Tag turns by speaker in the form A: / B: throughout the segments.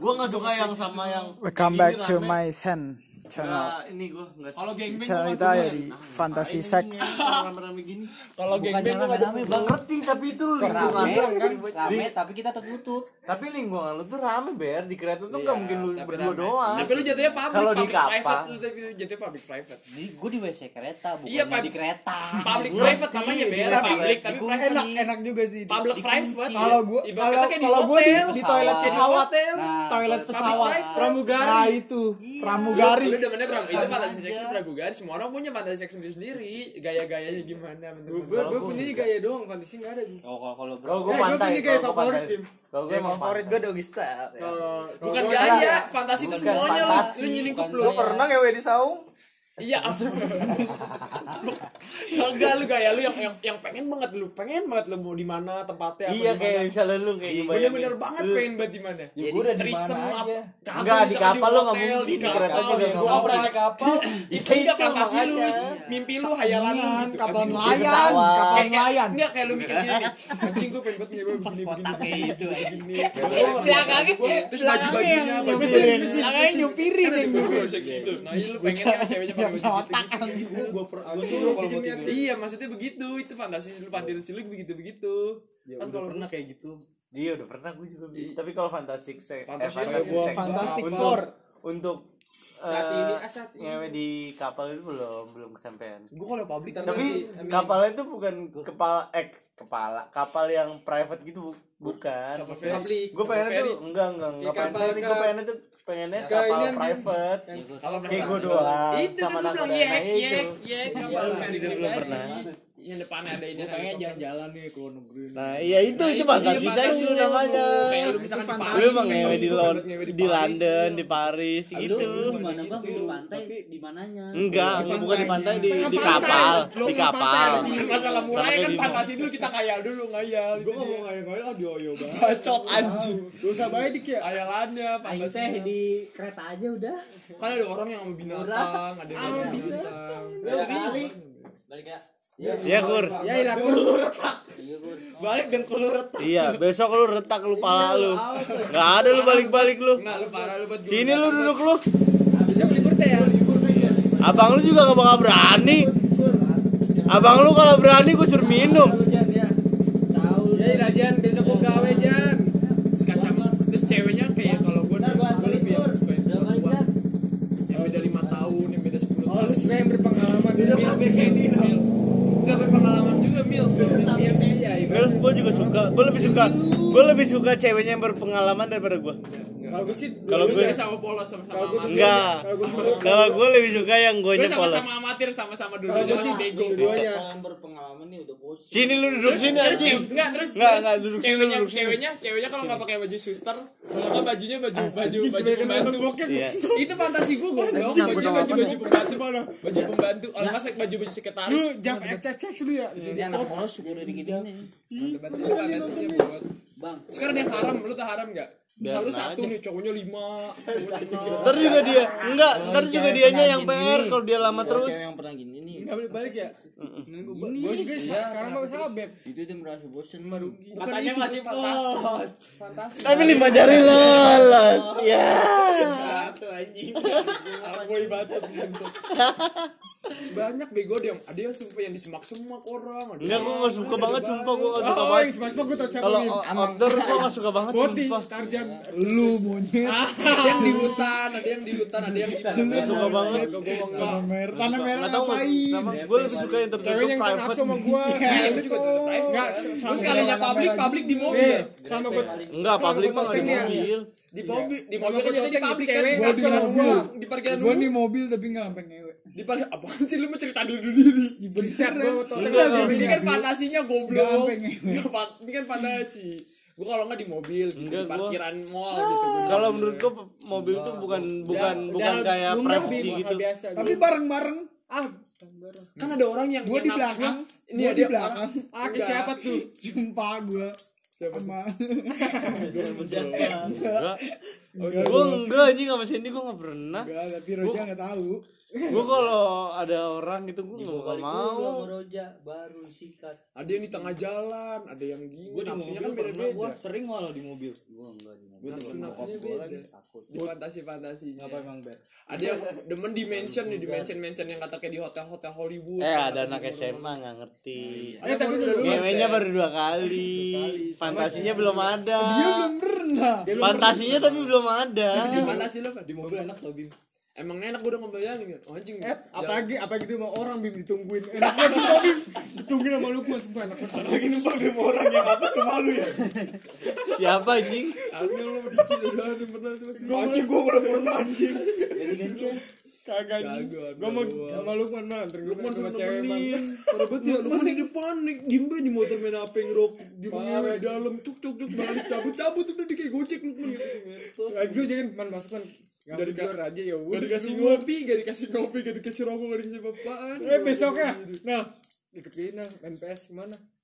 A: Gua nggak suka yang sama yang
B: Welcome
A: ini
B: back to my channel. Channel.
A: Nggak, ini gua nggak
C: Kalau gangbang gua nggak
B: ya di Fantasy Sex.
A: rame-rame gini.
C: Kalau gangbang gua nggak
A: Gua ngerti tapi itu lingkungan
D: rame
A: kan.
D: rame tapi kita tertutup.
A: Tapi lingkungan lu tuh rame ber. Di kereta tuh nggak mungkin lu berdua doang.
C: Tapi lu jatuhnya public,
A: Kalau di kapal.
C: private lu tapi jatuhnya public private.
D: di gue di WC kereta bukan
C: Iya,
D: di kereta.
C: Public private namanya ber, public tapi
E: enak enak juga sih.
C: Public private.
E: kalau gua kalau kalau gua di, di toilet
D: Pesawat. Nah,
E: toilet pesawat. pramugari. Nah itu.
C: Lu
E: pramugari
C: demennya pram, itu fantasi seks itu pramugari. Semua orang punya fantasi seks sendiri sendiri. Gaya-gayanya gimana bentuk
E: gue gue punya gaya doang fantasi nggak ada
D: oh kalau kalau bro
E: Eh, gua
A: pantai.
E: punya gaya favorit.
A: Kalau gua emang favorit
D: gue doggy style
E: kalau
C: Bukan gaya, fantasi itu semuanya lu. Lu nyelingkup lu.
A: Pernah ngewe di saung.
C: Iya. Enggak lu gaya lu yang yang yang pengen banget lu, pengen banget lu mau di mana tempatnya apa
A: Iya kayak misalnya lu kayak ngebayangin.
C: Bener-bener banget
A: Lu-
C: pengen banget di mana.
A: Ya gua udah di mana aja.
C: Kagak,
A: Enggak, di kapal lu nggak
C: hotel,
A: mungkin, di
C: kapal,
A: kereta juga
C: di
A: nggak
C: pesawat.
A: mungkin.
E: pernah naik kapal
C: Itu enggak
A: Itu
C: fantasi lu. Mimpi lu, hayalan lu gitu.
E: kapal nelayan kapal
C: Kayak-
E: nelayan
C: Enggak kayak lu mikir gini nih. Anjing gue pengen banget ngewe begini begini.
D: itu
C: Begini.
E: belakangnya
C: Terus baju-bajunya,
E: mesin mesin belakangnya nyupirin
C: Kan gue. Nah, iya lu pengennya ceweknya baju gitu.
A: Gua per- gua suruh kalau mau tidur.
C: Iya, maksudnya begitu. Itu fantasi lu fantasi lu begitu-begitu.
A: Ya
C: Kan kalau
A: pernah kayak gitu. Iya udah pernah gue juga. bikin. Tapi kalau fantastic sex, eh, Fantastic untuk
E: Four.
A: untuk
C: Saat
A: eh,
C: ini, ah, saat ini.
A: ngewe di kapal itu belum belum kesampaian.
C: Gue kalau publik
A: Tapi kapalnya itu bukan kepala eh kepala kapal yang private gitu bu- bukan. Gue pengennya
C: Kapal
A: tuh enggak enggak enggak pengen gue pengennya tuh pengennya
E: ke
A: kapal
E: ini yang-
A: private.
C: Kalau
A: Kayak gue doang
C: Itu kan
A: sama
C: gue bilang yek
A: itu.
C: yek yek kapal
A: Iya, belum pernah.
C: Yang depannya ada ini.
E: pengen jalan-jalan nih ke luar negeri
A: Nah, iya itu
C: Nah,
A: itu
C: itu
A: fantasi
C: dia
A: seks
C: fantasi
A: lu
C: seks
A: namanya.
C: lu. Kayak lu misalkan
E: Itu
C: di
E: fantasi.
A: Lu emang ngewe di
C: Gua
A: Lon
C: pengen ngewe
A: di
C: Paris,
A: London, di Paris gitu.
D: lu di mana bang di pantai di mananya
A: Enggak, bukan di pantai di di kapal, di kapal.
C: Masalah mulai kan
A: di-
C: fantasi dulu kita ngayal dulu ngayal.
E: gue nggak mau kayak kayak ah dioyo banget
C: Bacot anjing.
E: gak usah baik dik ya
C: Hayalannya
D: Aing
C: fantasi.
D: teh di kereta aja udah
C: Kan ada orang yang sama binatang, ada yang sama binatang.
D: balik ya
A: Iya, Kur.
E: ya ilah kur
D: iya gue
A: Balik dan lu retak. Iya, besok lu retak lu pala lu. Enggak ada lu balik-balik lu.
C: Enggak lu parah lu buat
A: Sini lu duduk lu.
E: bisa libur teh ya?
A: Abang lu juga gak bakal berani. Abang lu kalau berani gue suruh minum.
E: ya. Ilah jan. Besok gua gawe jan.
C: Terus kacamata terus ceweknya kayak kalau gue gue lebih yang yang beda lima tahun yang beda sepuluh
E: oh lu
C: tahun.
E: suka yang berpengalaman
C: Mil, Mil, Mil. nggak berpengalaman juga mil
E: ya
A: Gue gue juga suka. Gue lebih suka. Gue lebih suka ceweknya yang berpengalaman daripada gue.
E: Kalau gue sih
A: Kalau gue
C: sama polos sama sama
E: gue
C: amatir
A: enggak.
E: kalau gue dulu
A: gue lebih suka yang gue
C: gue
A: nya
C: sama
A: polos.
C: sama amatir sama sama dulu
E: Kalau gue
C: masih
E: sih
C: bego
E: dua-duanya
D: berpengalaman nih udah bos
A: Sini lu duduk
C: Terus,
A: sini anjing.
C: cew- enggak terus
A: Enggak,
C: terus
A: enggak, duduk sini,
C: ceweknya ceweknya ceweknya kalau nggak pakai baju suster kalau bajunya baju baju baju pembantu
A: Iya.
C: itu fantasi gue goblok
E: Anjing,
C: baju baju baju pembantu baju pembantu kalau sih baju baju sekretaris
E: lu jam cek lu ya
D: ini anak polos suka udah digituin
C: buat
D: bang
C: sekarang yang haram lu tuh haram nggak misal lu
A: Biarin
C: satu
A: aja.
C: nih cowoknya lima cowoknya lima.
A: Ntar juga dia enggak, ntar juga dianya yang PR kalau dia lama terus.
D: yang pernah gini nih.
E: Nggak boleh balik ya? Gue juga
C: Iya,
E: sekarang mau habib
D: itu dia merasa bosen. Baru
C: katanya masih fantasi. fantasi.
A: Tapi lima jari lolos. Ya.
C: satu anjing. Aku banget sebanyak bego dia ada yang sumpah yang disemak-semak orang ada
A: Enggak, gue gak suka banget, sumpah gue gak suka
E: oh
A: banget.
E: yang smash gue tau siapa
A: Kalau outdoor gue gak suka banget,
E: Boti,
A: sumpah.
E: Tarjan, lu monyet.
C: ada yang di hutan ada yang di hutan ada yang di
A: Gak suka banget.
E: Tanah merah, tanah merah
A: Gak tau
E: ngapain?
A: Gue lebih suka yang tertutup
E: yang
A: private.
E: nafsu sama gua.
C: Iya, itu juga tetep private.
E: Enggak,
C: terus kalinya publik publik di mobil
E: Eh, sama gua.
A: Enggak, publik mah gak di
E: Sama gua
A: mobil.
C: di mobil di
E: Sama
C: mobil kan jadi
E: topeng
C: publik
E: cewek,
C: kan
E: gua di
C: parkiran
E: mobil.
C: umum di parkiran
E: Gua
C: umum
E: di mobil tapi enggak sampai ngewe.
C: Di par apaan sih lu mau cerita dulu diri
E: Bener, gua
A: Enggak,
E: lagi
C: ini
E: di
C: kan
E: mobil.
C: fantasinya
E: Nggak
C: goblok. Nggak, ini kan fantasi gua kalau nggak di mobil gitu,
A: Enggak,
C: di
A: gua-
C: parkiran mall gitu gua.
A: Kalau menurut gue mobil tuh bukan bukan
E: Udah-
A: bukan
E: udah
A: kayak privacy
E: di-
A: gitu.
E: biasa.
B: Tapi bareng-bareng.
E: ah,
C: kan ada orang yang
E: gua
C: yang
E: di belakang,
C: ini
B: Gua di belakang.
E: ah siapa tuh?
B: Sumpah gue. Sama
A: Enggak. Gue enggak anjing sama Sandy gue gak pernah.
B: Enggak, tapi Roja enggak tahu.
A: Gue kalau ada orang gitu gue gak bakal
D: mau.
A: mau.
D: Roja baru sikat.
C: Ada yang di tengah jalan ada yang gini.
D: Gue di
C: nafsunya
D: mobil
C: kan beda
D: pernah gue
C: beda
D: sering malah di mobil. Gue enggak di mobil.
C: Gue nafsu nafsunya beda. di fantasi fantasinya.
B: Apa emang ber?
C: ada yang demen di mention nih di mention mention yang kata kayak di hotel hotel Hollywood.
A: Eh ada anak
C: di
A: SMA gak ngerti.
B: Eh, tapi
C: udah
A: baru dua kali. Fantasinya belum ada.
B: dia belum pernah.
A: Fantasinya tapi belum ada.
C: di fantasi lo apa?
D: Di mobil enak tau bim
C: emang enak gue udah ngebayangin kan? Oh, anjing.
E: Eh, apalagi apalagi di rumah orang bim ditungguin. Enak banget sumpah bim. Ditungguin sama Lukman sumpah enak banget.
C: lagi numpang di rumah orang yang apa sama lu ya?
A: Siapa anjing?
C: Aku lo dikit udah ada pernah tuh anjing gue belum pernah anjing.
D: Jadi gantian
E: Kagak anjing.
C: Kagak,
E: Gua mau sama Lukman mah gue
C: Lukman
E: sama cewek
C: nemenin Parah banget ya. Lukman di depan nih. Diem di motor main HP banget di dalam. Cuk cuk cuk balik. Cabut cabut Udah di kayak gojek Lukman. Gitu
E: Lagi gue jangan man masuk man.
C: Dari
E: Dari
C: ka-
E: aja ya
C: Gak
E: udah.
C: dikasih ngopi Gak dikasih kopi Gak dikasih rokok Gak dikasih apa-apaan
E: Eh besoknya. Nah, ikut ini main PS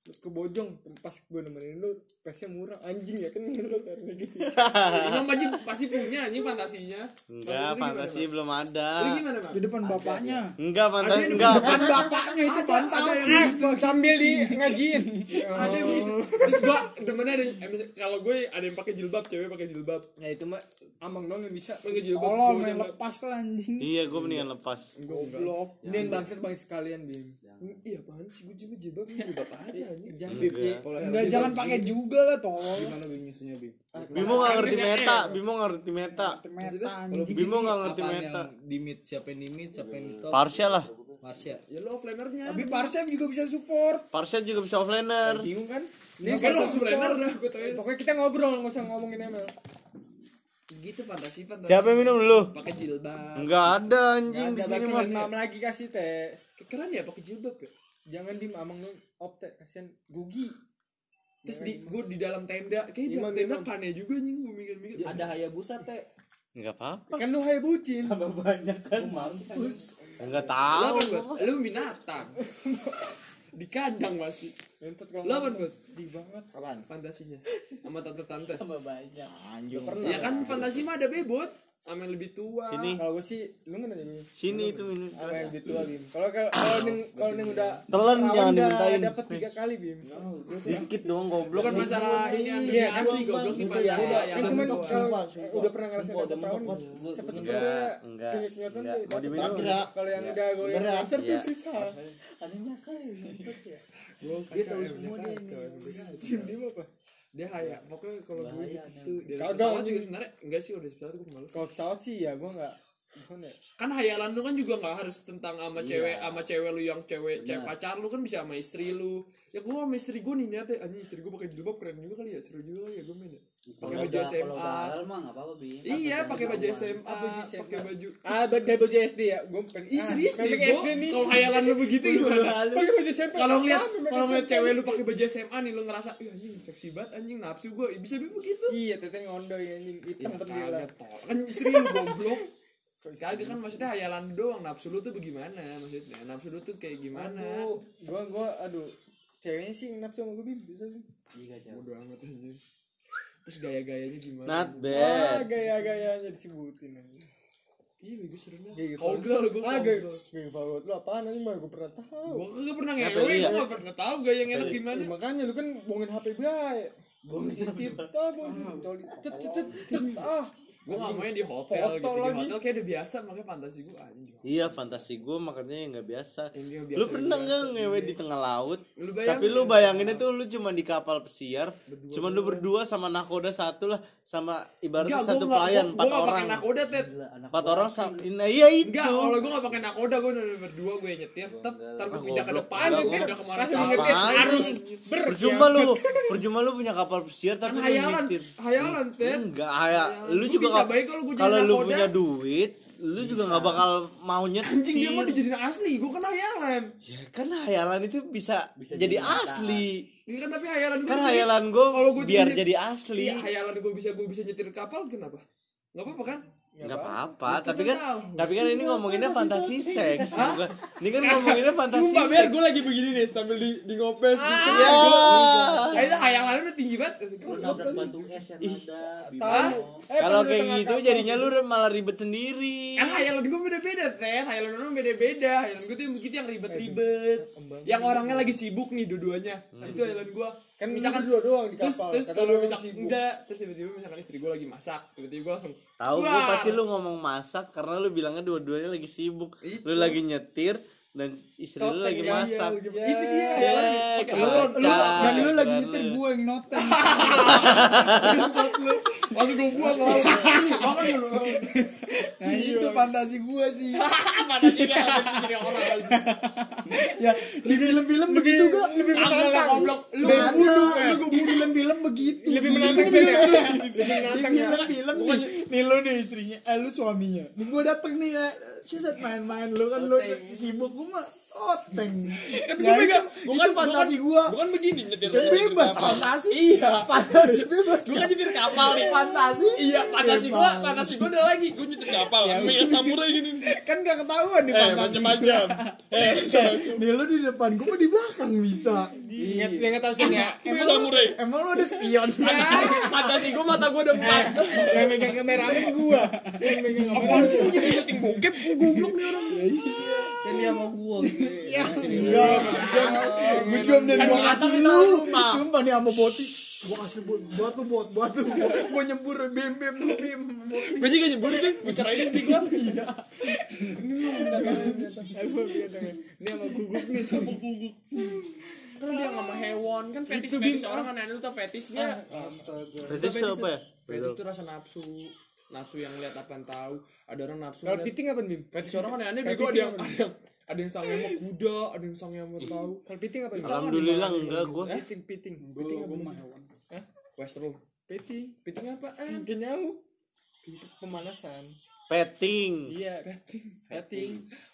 E: ke mana? Ke Bojong, pas gue nemenin lu, PS-nya murah, anjing ya kan lu karena gitu.
C: Emang Majid pasti punya anjing fantasinya
A: Enggak, fantasi belum ada.
C: Lu gimana Bang?
B: Di depan bapaknya.
A: Enggak,
C: Ada
A: fantasi
C: yang
A: enggak.
B: Depan bapaknya itu fantasi.
E: Ah, sambil di ngajiin.
C: Ada yang begitu Terus gua Temennya ada eh, Kalau gue ada yang pakai jilbab Cewek pakai jilbab
E: Ya itu mah amang dong yang bisa.
C: Pakai jilbab
B: Tolong
C: terus
B: main lepas lah anjing.
A: Iya, gue mendingan lepas.
B: Goblok.
E: Ini yang bangsat bang sekalian bim.
C: Jilbab. Iya apaan sih Gue cuma jilbab Jilbab aja anjing
E: Jangan
A: Enggak.
B: Enggak
C: jilbab
B: jangan pakai juga lah tolong.
D: gimana bim nyusunya bim
A: Bimo nggak ngerti meta, Bimo nggak ngerti meta.
B: Meta anjing.
A: Bimo nggak ngerti meta.
D: yang di mid siapa yang di mid siapa yang di top
A: Parsial lah.
D: Marsha
C: Ya lo offlinernya
B: Tapi Parsem juga bisa support.
A: Parsial juga bisa offlaner.
E: Bingung kan? Ini
B: Nggak
E: kan
C: Offliner dah gue tau
E: Pokoknya kita ngobrol nggak usah ngomongin ML.
C: Gitu fantasi fantasi
A: Siapa yang minum dulu?
C: Pakai jilbab
A: Enggak ada anjing di sini
E: lagi
A: mah.
E: lagi kasih teh.
C: Keren ya pakai jilbab ya
E: Jangan bim amang dong opte kasihan gugi.
C: Terus di gue di dalam tenda Kayak di dalam tenda aneh juga nih Gue mikir-mikir
D: ada Hayabusa teh
A: Enggak apa-apa.
E: Kan lu hai bucin.
D: banyak kan mampus
A: Enggak tahu.
C: Lo binatang Di kandang masih
E: Entot kalau
C: Lo apa buat?
E: di banget.
B: Apaan?
C: Fantasinya Sama tante-tante
D: banyak
B: Anjing.
C: Ya kan fantasi mah ada bebot Sama yang lebih tua
A: Sini.
E: Kalau gue sih lu nanya Bim.
A: Sini itu minum.
E: Apa yang lebih tua bim? Kalau kalau kalau ning kalau ning udah
A: Telan jangan
E: udah
A: dimintain.
E: Dapat tiga kali bim.
A: Dikit doang goblok.
C: Bukan masalah ini yang
E: Iya,
C: dunia asli goblok nih fantasi
E: Kan
C: yang
E: cuma kalau udah pernah ngerasain dapat
B: udah
E: perawan
B: mentok, Bang.
E: cepet
A: Enggak, enggak, Mau diminum?
B: Enggak.
E: Kalau yang
A: Iya.
E: udah gue monster tuh susah.
D: ada nyakal ya
E: Dia tahu semua dia ini. Tim dia apa?
C: Dia haya. Pokoknya kalau gue gitu dari
E: Kagak,
C: pesawat juga sebenarnya enggak sih udah pesawat gue males
E: Kalau pesawat sih ya gue nggak. Gimana ya?
C: kan hayalan lu kan juga nggak harus tentang sama cewek sama cewek lu yang cewek cewek pacar lu kan bisa sama istri lu. Ya gue sama istri gue nih niatnya anjing istri gue pakai jilbab keren juga kali ya seru juga kali ya gue main ya pakai baju SMA
D: udah mah nggak apa-apa bim
C: iya pakai baju SMA
E: SMA?
C: pakai baju
E: Ah, dari baju SD ya. Gue pengen.
C: Ih serius
E: ah,
C: nih
E: pengen
C: gue
E: SD nih.
C: kalau hayalan lu begitu gimana
E: Pakai baju SMP.
C: kalau ngeliat kalau ngeliat cewek lu pakai baju SMA nih lu ngerasa ih anjing seksi banget anjing nafsu gue bisa begitu
E: Iya, teteh ngondo ya anjing hitam
C: Ya, kagak, tol. kan istri lu goblok kagak kan maksudnya hayalan lu doang nafsu lu tuh bagaimana maksudnya nafsu lu tuh kayak gimana
E: gua gua aduh. Ceweknya sih nafsu sama gue bim bisa bim.
C: bodo amat anjing terus gaya-gayanya gimana
A: Not
E: Ah,
A: bad.
E: gaya-gayanya disebutin anjing.
C: iya bego seru dah
E: Gaya
C: kau gila lu gue
E: Ah, gaya gaya favorit lu apaan anjing mah gue pernah tahu.
C: gue kagak pernah ngewe
A: iya?
C: gue gak pernah tahu gaya yang enak gimana
E: Ya, makanya lu kan bohongin HP bae. Bohongin kita, bohongin cet cet cet. Ah,
C: gue gak main di hotel
E: Foto
C: gitu di
E: lagi.
C: hotel kayak udah biasa makanya fantasi gue anjing
A: Iya fantasi gue makanya yang nggak biasa.
C: Biasa-
A: Lu pernah nggak ngewe di tengah laut?
C: Lu bayangin.
A: Tapi lu bayangin itu lu cuma di kapal pesiar, cuma lu berdua sama nakoda satu lah, sama ibaratnya
C: gue
A: satu
C: gak,
A: pelayan
C: gue
A: empat
C: gak pakai
A: orang.
C: nakoda tet
A: Empat orang sama. Nah, iya itu.
C: Enggak, kalau gue gak pakai nakoda gue udah berdua gue nyetir, tetep ntar gue pindah ke depan, gue
A: gua-
C: pindah
E: ke
C: mana
E: nyetir
A: Apaan?
E: harus ber.
A: Percuma lu, percuma lu punya kapal pesiar
C: Kan
A: tapi lu
C: hayalan,
A: nyetir.
C: hayalan tet.
A: Enggak, ya. Lu juga
C: bisa baik kalau gua jadi
A: kalau lu punya duit, lu juga nggak bakal mau nyetir.
C: Anjing dia mah dijadiin asli, gue kan hayalan.
A: Ya, kan hayalan itu bisa, jadi asli.
C: Ini kan tapi hayalan gue.
A: Kan hayalan gue
C: Kalau gua
A: biar
C: bisa-
A: jadi asli.
C: Iya, hayalan gue bisa gue bisa nyetir kapal kenapa? nggak apa-apa kan
A: nggak apa-apa tapi
C: kan tahu.
A: tapi kan ini ngomonginnya fantasi seks bukan ini kan ngomonginnya fantasi
C: Sumpah biar
A: seks
C: gue lagi begini nih sambil di di ngopes gitu.
A: ya
C: Kayak itu hayalan udah tinggi banget.
D: nabrak batu es yang ada.
E: Eh,
A: kalau kayak gitu jadinya lu malah ribet sendiri
C: Kan hayalan gue beda-beda, Teh. Hayalan orang beda-beda. Hayalan gue tuh yang begitu yang ribet-ribet. Yang orangnya lagi sibuk nih dua-duanya. Itu hayalan gue.
E: Kan
C: misalkan
E: dua doang di kapal
C: terus kalau misalkan
E: sibuk.
C: enggak terus tiba-tiba misalkan istri gue lagi masak tiba-tiba gue langsung
A: tahu gue pasti lu ngomong masak karena lu bilangnya dua-duanya lagi sibuk
C: Itu.
A: lu lagi nyetir dan istri lu lagi masak.
C: itu dia.
A: Ya,
B: Lu, lu, dan lu lagi nyetir gue yang noten.
C: langsung gue buang lalu makan dulu
B: Nah itu fantasi gue sih.
C: jadi orang
B: ya di film-film begitu gak lebih menantang.
C: goblok. Lu
B: Lu
C: bunuh,
B: bunuh, lu di film-film begitu.
E: lebih
B: Di-
E: menantang ya.
B: Di
E: ya.
B: film-film nih, nih lu nih istrinya, eh lu suaminya. Nih gue dateng nih, ya. Siset main-main lu kan lu sibuk gue mah oteng.
C: kan
B: Ya,
C: gue megang.
B: itu-
C: bukan
B: itu fantasi gua.
C: bukan begini nyetir
B: Kan
C: nyetir
B: bebas fantasi.
C: iya.
B: Fantasi bebas.
C: gue kan nyetir kapal nih.
B: Fantasi.
C: iya fantasi gue fantasi gue udah lagi. Gue nyetir kapal. Megang samurai gini. Nih
B: Kan gak ketahuan nih
C: eh
B: fantasi.
C: macam-macam. Eh
B: Nih lu di depan gue mah di belakang bisa.
E: ingat yang tahu sih ya.
C: Megang samurai.
B: Emang lu ada spion?
C: fantasi gue mata gue udah empat.
E: Yang megang kamera kan gua. Yang megang kamera
C: gue jadi syuting bokep? Gue goblok nih orang
D: kan dia mau gua. gitu
B: Ya enggak, gue juga dan gue
C: gua
B: kasih lu. Sumpah nih sama boti. Gue kasih buat batu buat batu. Gue nyebur bim bim bim.
C: gue juga nyebur itu gue cerain di gue
E: ini sama gugup nih
C: kan dia sama hewan kan fetish fetish orang kan aneh lu tau fetishnya
A: Fetish itu apa ya?
C: fetish itu rasa nafsu nafsu yang lihat apa yang tahu. Ada orang nafsu
E: kalau piting apa bim?
C: Fetish orang kan aneh
E: Kalau
C: bego. Ada yang ada yang ada yang sange sama kuda ada yang sange sama tahu
E: kalau piting apa bim?
A: Alhamdulillah enggak gua.
E: Piting piting piting. Apa bim? Hah?
C: western piting. Piting apa eh
E: jauh. Pemanasan.
A: Petting.
E: Iya.
C: Petting.
E: Petting.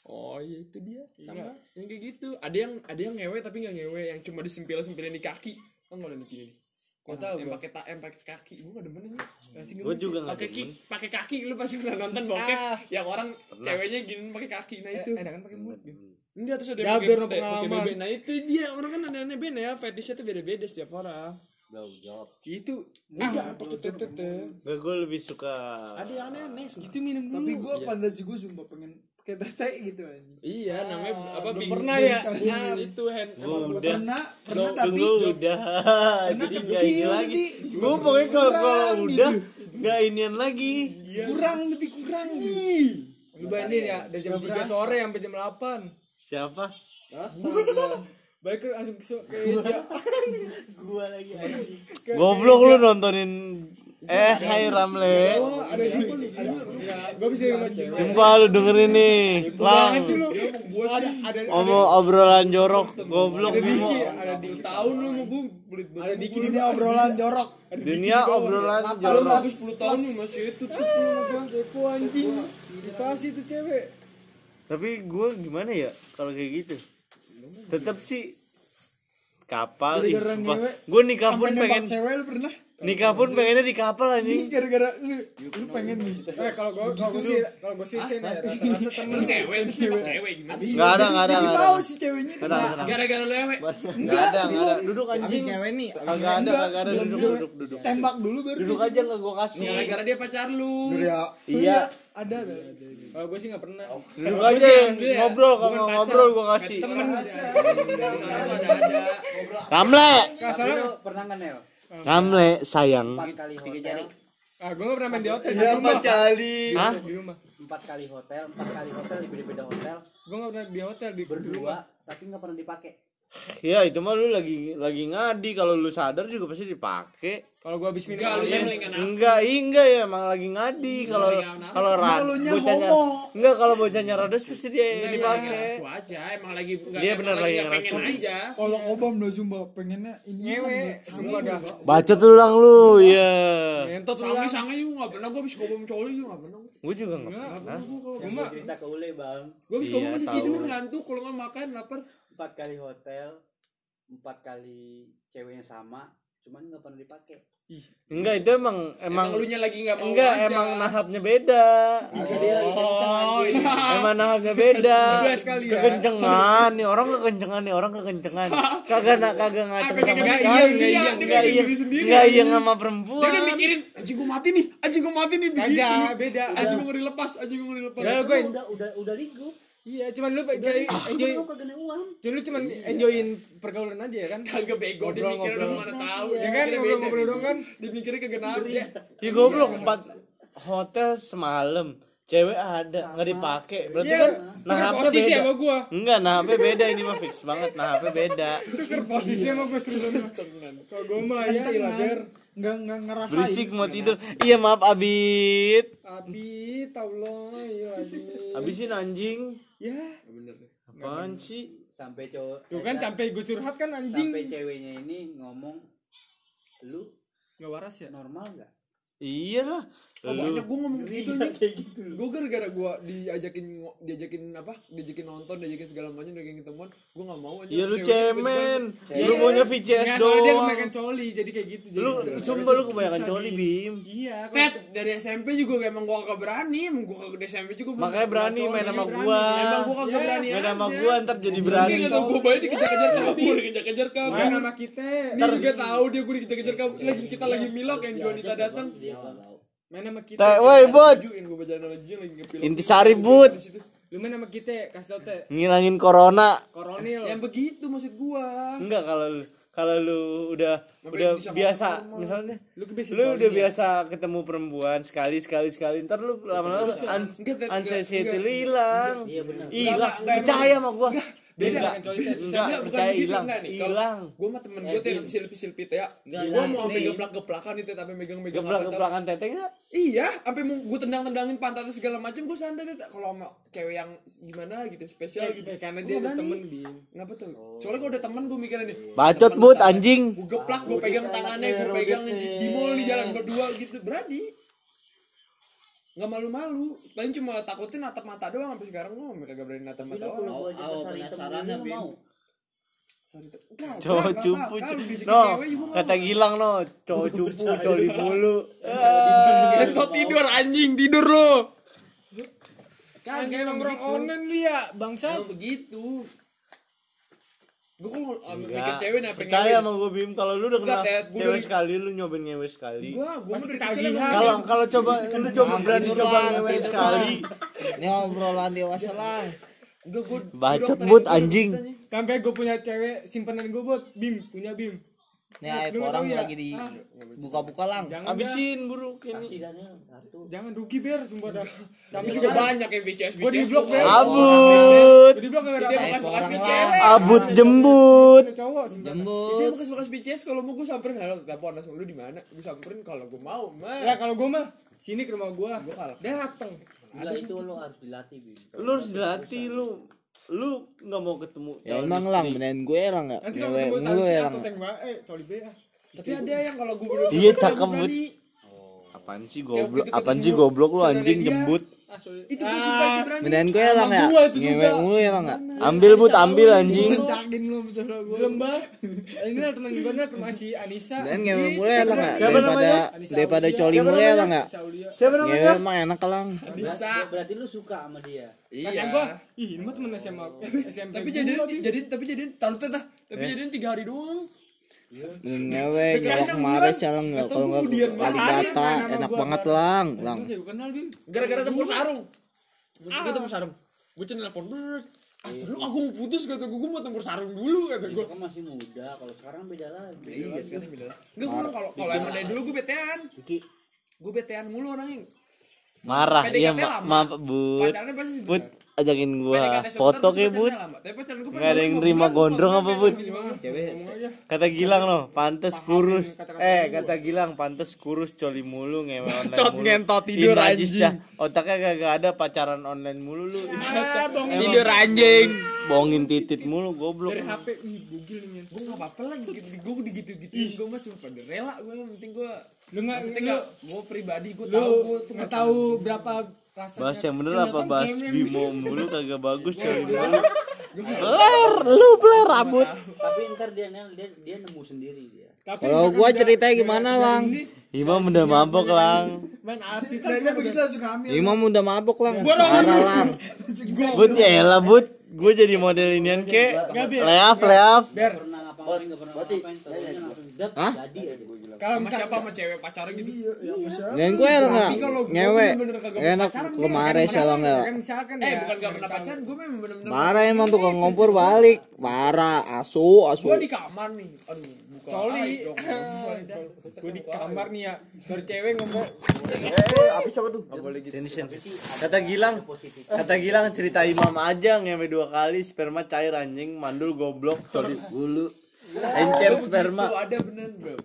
C: Oh iya itu dia. Sama.
E: Iya.
C: yang kayak gitu. Ada yang ada yang ngewe tapi nggak ngewe. Yang cuma disimpil simpilin di kaki. Kan nggak ada nih gini
E: Gak
C: Yang-
E: tahu
C: yang
E: gua.
C: pakai ta- yang pakai kaki. Gue gak demen ini
E: Masih
A: gua juga nggak
C: pakai
A: demen.
C: ki pakai kaki lu pasti pernah nonton bokep
E: Ah.
C: yang orang ceweknya gini pakai kaki nah itu.
E: enak kan pakai mulut Bim.
C: enggak terus ada
E: Ya,
C: yang pakai bebek. Nah itu dia. Orang kan aneh-aneh beda ya. Fetishnya tuh beda-beda setiap orang
A: jawab.
E: Itu
C: enggak pakai tete
A: Gak gue lebih suka
C: ada yang aneh-aneh sumpah.
E: itu minum dulu.
B: Tapi gue fantasi gue sumpah pengen pakai tete gitu aja.
C: iya namanya apa
E: belum pernah ya.
C: bing- itu hand apa,
A: udah.
B: Pernah, pernah tapi
A: udah. Jadi nggak
B: kecil
A: ini lagi. gue pokoknya kalau kalau
B: kurang
A: udah
B: gitu.
A: nggak inian lagi.
B: Kurang tapi kurang. Nih.
E: lu bayangin ya dari jam 3 sore sampai jam 8
A: siapa
E: balik langsung ke meja
D: gua lagi anjing.
A: Goblok lu nontonin eh Hai Ramle.
E: oh ada di gue bisa
A: Sumpah lu dengerin nih. Lang. Ngomong obrolan jorok Goblok Bimo
E: di
C: tahun lu mau gue belit
E: ada diki di
B: Ini obrolan jorok.
A: Dunia obrolan jorok.
B: belas.
C: 10 tahun masih itu tuh gua
E: kepo anjing. Dikasih tuh cewek.
A: Tapi gue gimana ya Kalau kayak gitu Tetap sih Kapal ih, Gue nikah pun pengen
B: cewek lu pernah?
A: Nikah pun pengennya di kapal
B: Ini
A: anjing
B: gara-gara lu lu pengen nih.
E: eh kalau gue kalau gue sih kalau gue sih sih nih rata-rata temen
C: lu cewek terus nembak cewek gimana
A: Nggak ada nggak ada nggak ada
B: si ceweknya.
A: Nggak nggak
C: gara-gara lu ewe
A: Nggak
B: Enggak,
A: ada nggak ada
B: sebelum.
A: Duduk
B: Abis
A: anjing
B: ngewe nih.
A: Kagak ada
B: Enggak,
A: kagak ada Duduk duduk duduk
B: Tembak dulu baru.
A: Duduk aja nggak gue kasih
C: gara-gara dia pacar lu
B: Ya.
A: Iya.
B: Ada ada.
E: Kalau gue sih nggak pernah.
A: Duduk
E: Kalau
A: aja
E: ya,
A: ngobrol kalau
E: pacar.
A: ngobrol gue kasih.
E: Temen.
C: Di sana tuh ada-ada
A: Ramle.
D: Lu pernah nggak Nel?
A: Ramle sayang.
D: Empat kali hotel.
E: ah gue nggak pernah main di hotel. Di
B: Ya
E: rumah
B: kali.
A: Hah?
E: di rumah.
D: Empat kali hotel empat kali hotel di beda-beda hotel.
E: Gue nggak pernah di hotel di
D: berdua tapi nggak pernah dipakai
A: Ya itu mah lu lagi lagi ngadi. Kalau lu sadar juga pasti dipakai.
E: kalau gue habis minum
C: enggak lu yang
A: Enggak, iya, enggak ya emang lagi ngadi. Kalau kalau rad bocahnya enggak kalau bocahnya rados pasti dia
C: Enggak, lagi
A: dipakai.
C: nafsu aja. Emang lagi enggak
A: Dia bener lagi
C: pengen aja.
B: Kalau obam lo sumpah pengennya ini
E: ngewe. semua dah.
A: Baca tuh lang lu, ya.
E: ngentot lu
C: sange sange juga nggak pernah. Gue habis kobom coli juga nggak pernah.
A: Gue juga enggak pernah.
D: gua cerita ke Ule bang.
C: Gue habis
A: Iya,
C: kobom masih tidur ngantuk. Kalau nggak makan lapar
D: empat kali hotel empat kali ceweknya sama cuman nggak pernah dipakai.
A: Enggak itu emang
C: emang
A: emang
C: lu nya lagi nggak mau
A: enggak
C: aja.
A: emang nahapnya beda.
E: Oh iya.
A: Emang nahapnya beda.
E: Jelas kali ya.
A: kekencengan nih orang kekencengan nih orang kekencengan. Kagak nak kagak ngaceng
C: Apa
A: sama
C: kagak
A: sekali.
C: iya,
A: nggak
C: iya,
A: iya
C: dia
A: nggak
C: bikin
A: iya
C: diri sendiri,
A: nggak iya sama perempuan.
C: Dia udah mikirin anjing gua mati nih anjing gua mati nih
E: kagak beda.
C: Anjing gua ngeri lepas anjing gua ngeri lepas
E: Ya, gue
D: udah udah udah lingkup
E: iya cuman lu enjoy
D: uang.
E: cuman lu cuman enjoyin pergaulan aja ya kan?
C: Kagak bego dia mikir udah mana tahu
E: ya
C: dia
E: kan ngobrol-ngobrol dong kan?
C: Dia mikirnya kagak nabi ya
A: ya goblok empat hotel semalam. Cewek ada nggak dipakai. Berarti
E: Iya,
A: kan nahapnya
E: posisi
A: beda.
E: sama gua.
A: Enggak nahapnya beda ini mah fix banget nahapnya beda.
E: Tukar posisi sama gua seriusan kalau gua mah ya ilager
B: nggak nggak ngerasain.
A: Berisik mau tidur. Iya maaf abid.
E: Abi taulah iya lagi
A: habisin anjing
E: ya.
C: Bener. Deh
A: apaan sih?
D: sampai cowok
E: tuh kan sampai gua curhat kan anjing.
D: sampai ceweknya ini ngomong lu
E: nggak waras ya?
D: normal nggak?
A: Iyalah
C: Oh,
A: lu
C: banyak gue ngomong gitu
D: Iya,
C: nih.
D: kayak gitu
C: Gue gara-gara gue diajakin diajakin apa? Diajakin nonton, diajakin segala macam, diajakin ketemuan. Gue gak mau aja.
A: iya lu cemen lu maunya VCS
E: Nggak, soalnya dia
A: doang
E: kebanyakan coli jadi kayak gitu jadi
A: lu sumpah lu kebanyakan coli bim
E: iya
C: Tet, dari SMP juga emang gue kagak berani. Emang gue kagak di SMP juga
A: makanya berani
C: pernah
A: main sama
E: berani.
A: gua
C: Emang gue kagak
E: Ya,
C: berani
A: main sama
C: aja.
A: gua ntar jadi berani
C: Mungkin gue banyak dikejar-kejar kabur, kejar-kejar kabur.
E: main sama kita
C: Nih juga tahu dia gue dikejar-kejar kabur. Lagi kita lagi milok yang Juanita datang.
E: Main sama kita
A: teh woi bot. Intisari, Bud.
E: Lu main sama kita kasih tau teh.
A: Ngilangin corona.
E: Koronil.
C: Yang begitu maksud gua.
A: enggak kalau lu kalau lu udah
C: Sampai
A: udah biasa misalnya
E: lu kebiasaan
A: lu udah
E: ya?
A: biasa ketemu perempuan sekali sekali sekali ntar lu lama-lama anxiety lu hilang
D: iya benar.
A: Hilang percaya sama gua. Enggak
E: Tes.
A: enggak
C: Enggak, bukan begitu, enggak nih.
A: Hilang
C: Gue sama temen gue tuh yang silpi-silpi ya.
D: Enggak,
C: Gue mau sampai
D: nih.
C: geplak-geplakan itu tapi megang-megang
A: geblak
C: apa,
A: geplakan teteh enggak
C: Iya, sampai mau gue tendang-tendangin pantatnya segala macam gue santai Tet. Kalau sama cewek yang gimana gitu spesial gitu.
E: Eh, karena
C: Gua
E: dia ada temen bim
C: Kenapa tuh? Soalnya gue ada temen gue mikirnya nih.
A: bacot but anjing
C: Gue geplak, gue pegang tangannya, gue pegang di, di mall di jalan berdua gitu. Berani. Nggak malu-malu. Paling cuma takutin natap mata doang sampai sekarang gue kagak berani natap mata orang.
D: Pasar hitam
F: penasarannya,
D: dulu
F: Bim.
A: cowok cupu no kata gilang no cowok cupu coli mulu
C: Entot tidur anjing, tidur lo.
E: kagak nongkrong online lu ya bangsat
C: Emang begitu. Gue kalau um, mikir
A: Enggak.
C: cewek nih apa
A: percaya sama gue bim kalau lu udah
C: Enggak,
A: kenal.
C: Gua
A: cewek
C: dari-
A: sekali lu nyobain ngewe sekali
C: Gue, gue dari
E: ketagihan.
A: kalau kalau coba lu coba berani coba ngewe sekali
F: Ini obrolan dewasa lah.
C: Enggak, gue
A: Bacot, Bud, anjing.
E: sampai gue punya cewek simpanan gue buat bim punya bim
F: Aib
E: Lu
F: orang
E: ya?
F: lagi di buka-buka lang.
E: jangan dah.
A: habisin buruk ini
E: jangan rugi ber sumpah dah sampai
C: juga banyak yang VCS
E: Gua di blok, Beb.
A: abut
E: jadi bilang gak ada
C: bekas
F: lah.
A: abut jembut.
C: Dia
F: Jembut.
C: bekas bekas VCS kalau mau gue samperin halo telepon langsung lu di mana? Gue samperin kalau gue mau,
E: ya
C: mah.
E: kalau gue mah sini ke rumah gue
C: Gua kalah.
E: datang
D: Enggak itu lo harus dilatih
A: lu harus dilatih lu lu nggak mau ketemu
F: Ya emang lang, beneran gue lang nggak?
E: nanti kalau ketemu tali
F: ya
E: atau eh be ah
C: Tapi ada yang kalau gue bener
A: Iya, cakep, Bud. apaan sih goblok apaan sih goblok lu anjing jembut
E: ah
C: Itu gue sumpah itu berani.
F: Beneran gue lang ya? mulu ya lang nggak?
A: Ambil but ambil anjing
B: Cakin lu saudara gue
E: lembah ini lah teman gue nih masih Anissa
F: Dan ngewe mulu ya lang nggak? Daripada
E: Anissa
F: daripada coli
A: namanya?
F: lang nggak?
A: Siapa
F: Ngewe
A: namanya
F: mah enak lang.
C: Bisa.
D: berarti lu suka sama dia
C: Iya.
E: gue, ih ini mah temen SMA, eh, SMP
C: Tapi
E: gua,
C: jadi jadi tapi jadi taruh teh dah. Tapi jadiin tiga hari doang.
F: Beneran ngewe ngewe kemarin sih lang nggak? Kalau nggak kali data enak banget lang lang.
E: Gue kayak kenal Bim
C: Gara-gara tempur sarung. Gue tempur sarung. Gue cuma telepon Ah, lu aku mau putus kata gue, gue mau tempur sarung dulu kata gue.
D: kan masih muda kalau sekarang beda lagi
C: Iya, sekarang beda lah. Enggak, gue kalau kalau emang dari dulu gue betean.
D: Iki
C: Gue betean mulu orangnya.
A: marah
C: PDKT
A: iya ma maaf
C: PDKT sebentar,
A: foto but
C: lama. Tapi pacaran gue
A: nggak ada yang terima gondrong apa but
F: Cewek
E: Ngomong aja
A: kata Gilang loh pantes kurus eh
E: gua.
A: kata Gilang pantes kurus coli mulu ngewe online
C: Cot
A: mulu.
C: ngentot tidur, anjing.
A: otaknya kagak ada pacaran online mulu lu
E: ini
C: Tidur anjing.
A: bohongin titit mulu goblok
E: dari HP, ih bugil nih men
C: Gue gak apa-apa lah gitu. Gue digitu-gituin. Gue mah sumpah rela gue. Yang penting gue.
E: Lu nggak,
C: Maksudnya
E: lu,
C: gak. Gue pribadi gue
E: lu
C: tahu gue tuh
E: nggak tahu berapa rasanya
A: bahas yang bener apa? bahas bimo mulu kagak bagus coli mulu Bler, lu bler rambut.
D: tapi ntar dia dia dia nemu sendiri dia.
F: Kalau gua ceritanya gimana, Lang?
A: Imam udah mabok lang.
E: main kan
B: Kayaknya
E: gua
B: begitu langsung hamil.
F: Imam udah mabok lang. Parah lang.
A: But ya elah but. Gue jadi model inian ke Leaf leaf
E: biar.
D: dap
F: Hah?
D: jadi aja
E: kalau
C: sama siapa sama cewek pacaran gitu?
B: Iya, ya bisa.
F: Dan gue enak. Nggak
C: kalau
F: ngewe. enak kemarin sih lo nggak.
E: kan
C: eh
E: ya,
C: bukan gak pernah pacaran gue memang bener-bener
F: Parah emang tukang ngompor balik. Parah asu asu.
C: gue di kamar nih. Aduh buka
E: coli. gue di kamar nih ya dari cewek ngomong.
A: Sini, sini. Kata Gilang. Kata Gilang cerita Imam aja Ngewe dua kali Sperma cair anjing Mandul goblok Coli. Bulu Encer sperma.
C: Tuh ada bener bro.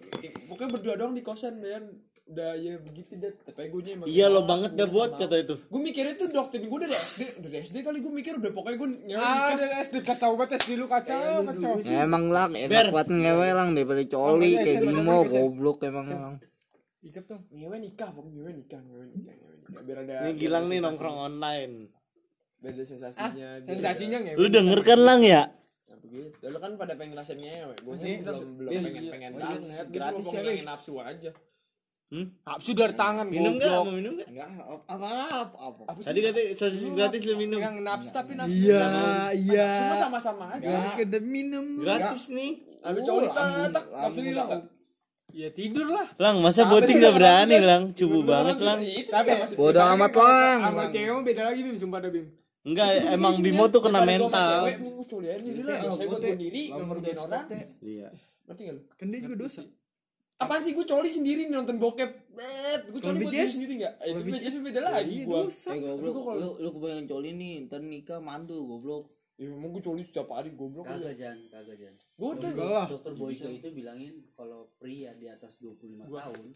C: Pokoknya berdua doang di kosan dan udah ya begitu deh tapi gue emang
A: Iya lo banget dah buat kata itu.
C: Gue mikirnya tuh doktrin gue dari SD dari SD kali gue mikir udah pokoknya gue nyewa
E: ah dari SD kacau banget SD lu kacau kacau.
F: Emang lang enak buat ngewe lang daripada coli kayak Bimo goblok emang lang.
E: ikat tuh
C: nyewa nikah pokoknya nyewa nikah nyewa nikah biar ada
A: Ini Gilang nih nongkrong online.
C: Ada sensasinya biar
E: sensasinya nggak
A: Lu denger kan lang ya
C: ya begitu. Lalu kan pada pengen ngerasain nyewe gue sih belum belum pengen pengen banget. Gue cuma mau ngilangin nafsu aja.
E: Nafsu dari tangan
A: Minum gak? Mau minum gak?
F: Enggak apa apa apa.
A: Tadi katanya sosis gratis lu minum.
E: Yang nafsu tapi nafsu.
B: Iya, iya.
C: cuma sama-sama aja.
B: Sekedar minum.
A: Gratis nih.
C: Ambil coli tak nafsu hilang nggak?
E: ya tidur lah.
A: Lang masa boting gak berani lang? Cubu banget lang.
E: Tapi-
F: amat lang.
E: sama cewek beda lagi bim. Sumpah dah bim
A: Enggak emang Bimo tuh kena mental
C: cewek, gua coli aja diri lah. Saya buat gua diri, nggak merugikan orang.
A: Iya
C: Ngerti lu?
B: Kan dia juga dosa.
C: Apaan sih gue coli sendiri nih nonton bokep? Bet, gue coli buat diri
B: BTS?
C: sendiri nggak? Eh, itu BTS beda lagi gua.
F: Eh goblok lu lu kebayang coli nih ntar nikah mandu goblok.
C: Ya emang gue coli setiap hari goblok
D: kagak
C: aja.
D: jan kagak jan
C: Gue tuh
D: dokter Boyko itu bilangin kalau pria di atas 25 tahun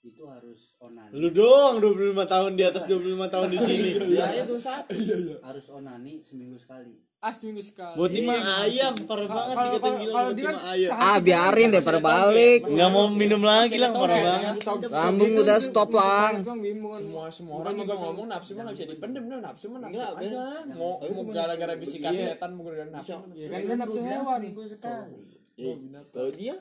D: itu harus onani.
A: Lu doang 25 tahun di atas 25 tahun di sini.
F: Ya itu satu.
D: harus onani seminggu sekali.
E: Ah seminggu sekali.
A: Buat mah ayam Parah banget
E: kalau
A: dikatain
E: kalau
A: Gilang
E: kalau dia
A: ayam.
F: Ah biarin deh pada balik.
A: Nggak mau minum lagi lang Parah banget.
F: Lambung udah stop lang.
E: Bukan-
C: semua semua orang juga ngomong nafsu mah nggak bisa dipendem nah nafsu mah nafsu aja. Mau mau gara-gara bisikan setan mau gara-gara nafsu.
E: ya kan nafsu hewan.
D: seminggu sekali.
F: Kalau dia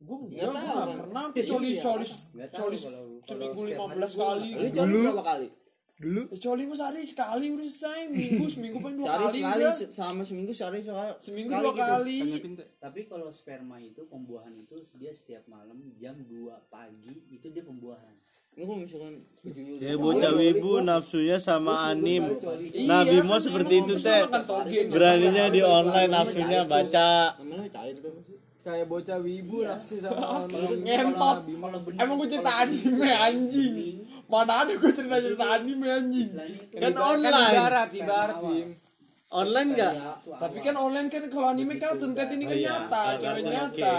C: Gue enggak pernah pernah sampai coli coli
D: nggak tahu
C: coli
D: kalau
C: seminggu 15 kali.
F: lu coli berapa kali?
B: Dulu
C: Ya, coli mah sehari sekali udah selesai minggu seminggu paling dua
F: Sehari
C: kali
F: sekali
C: udah.
F: se- sama seminggu sehari sekali.
C: seminggu
F: sekali
C: dua
F: gitu.
C: kali
D: tapi kalau sperma itu pembuahan itu dia setiap malam jam 2 pagi itu dia pembuahan
A: Ya bocah wibu nafsunya sama anim
C: Iya,
A: Bimo
C: kan
A: seperti itu teh
C: kan.
A: Beraninya di online nafsunya baca.
E: Kayak bocah wibu nafsu sama orang
C: ngentot. emang gue cerita anime anjing. mana ada gue cerita cerita anime anjing.
A: Kan
E: kan
A: online.
E: Ibarat ibarat bim
A: Online gak?
C: tapi kan online kan kalau anime kartun tet ini kan nyata cewek nyata?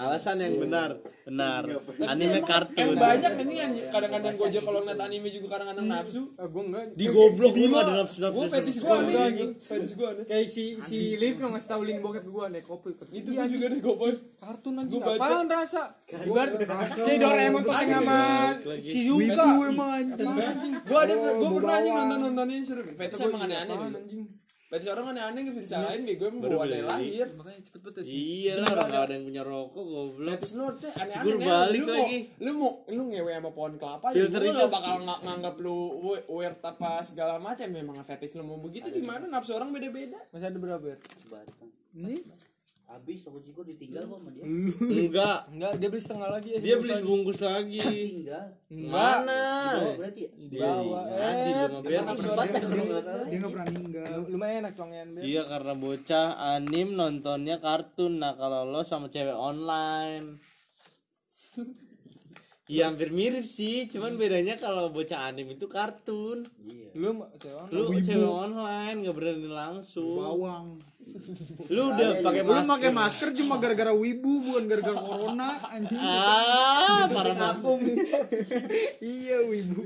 A: Alasan yang benar Benar. Anime
C: Emang
A: kartun.
C: banyak ini anjing. kadang-kadang gue aja kalau ngeliat anime juga kadang-kadang nafsu.
E: Ah gue enggak.
A: Di goblok Bimo ada nafsu-nafsu
C: gue fetish gue aneh. Fetish gue
E: kayak si si Liv yang ngasih tau link bokep ke gue nih kopi
C: itu gue juga gue boy
E: kartun anjing
C: Gua baca.
E: apaan rasa? Ibarat kayak Doraemon pakai sama Shizuka
C: gue ada gue pernah anjing nonton nontonin seru. Fetish emang aneh-aneh Fetish orang aneh-aneh gak bisa disalahin bego emang bawa dari lahir.
E: Makanya cepet betul
A: Iya lah orang gak ada yang punya rokok goblok.
C: Fetish lu tuh aneh-aneh
A: balik
C: lu mau
A: lagi.
C: lu mau lu ngewe sama pohon kelapa ya
A: itu.
C: gak bakal ng- nganggap lu we- weird apa segala macam. Memang fetish lu mau begitu gimana? nafsu orang beda-beda.
E: Masih ada berapa ya
D: batang habis toko Ciko ditinggal kok sama dia?
A: Enggak.
E: Enggak dia beli setengah lagi ya
A: Dia beli sebungkus lagi.
D: Tinggal
A: Mana?
D: berarti ya?
E: Bawa
A: Tadi
E: eh.
A: Lu nggak biar
C: nafsu orang
B: dia nggak pernah ninggal.
E: lu- lumayan enak congean Bim.
A: Iya karena bocah anim nontonnya kartun. Nah kalau lo sama cewek online Iya hampir mirip sih Cuman bedanya kalau bocah anim itu kartun.
E: Lu ma- cewek
A: Lu cewek online gak berani langsung.
B: Bawang.
A: Lu udah pakai
B: Lu
A: masker.
B: pakai masker cuma gara-gara wibu bukan gara-gara corona anjing.
A: Ah parah banget.
B: iya wibu.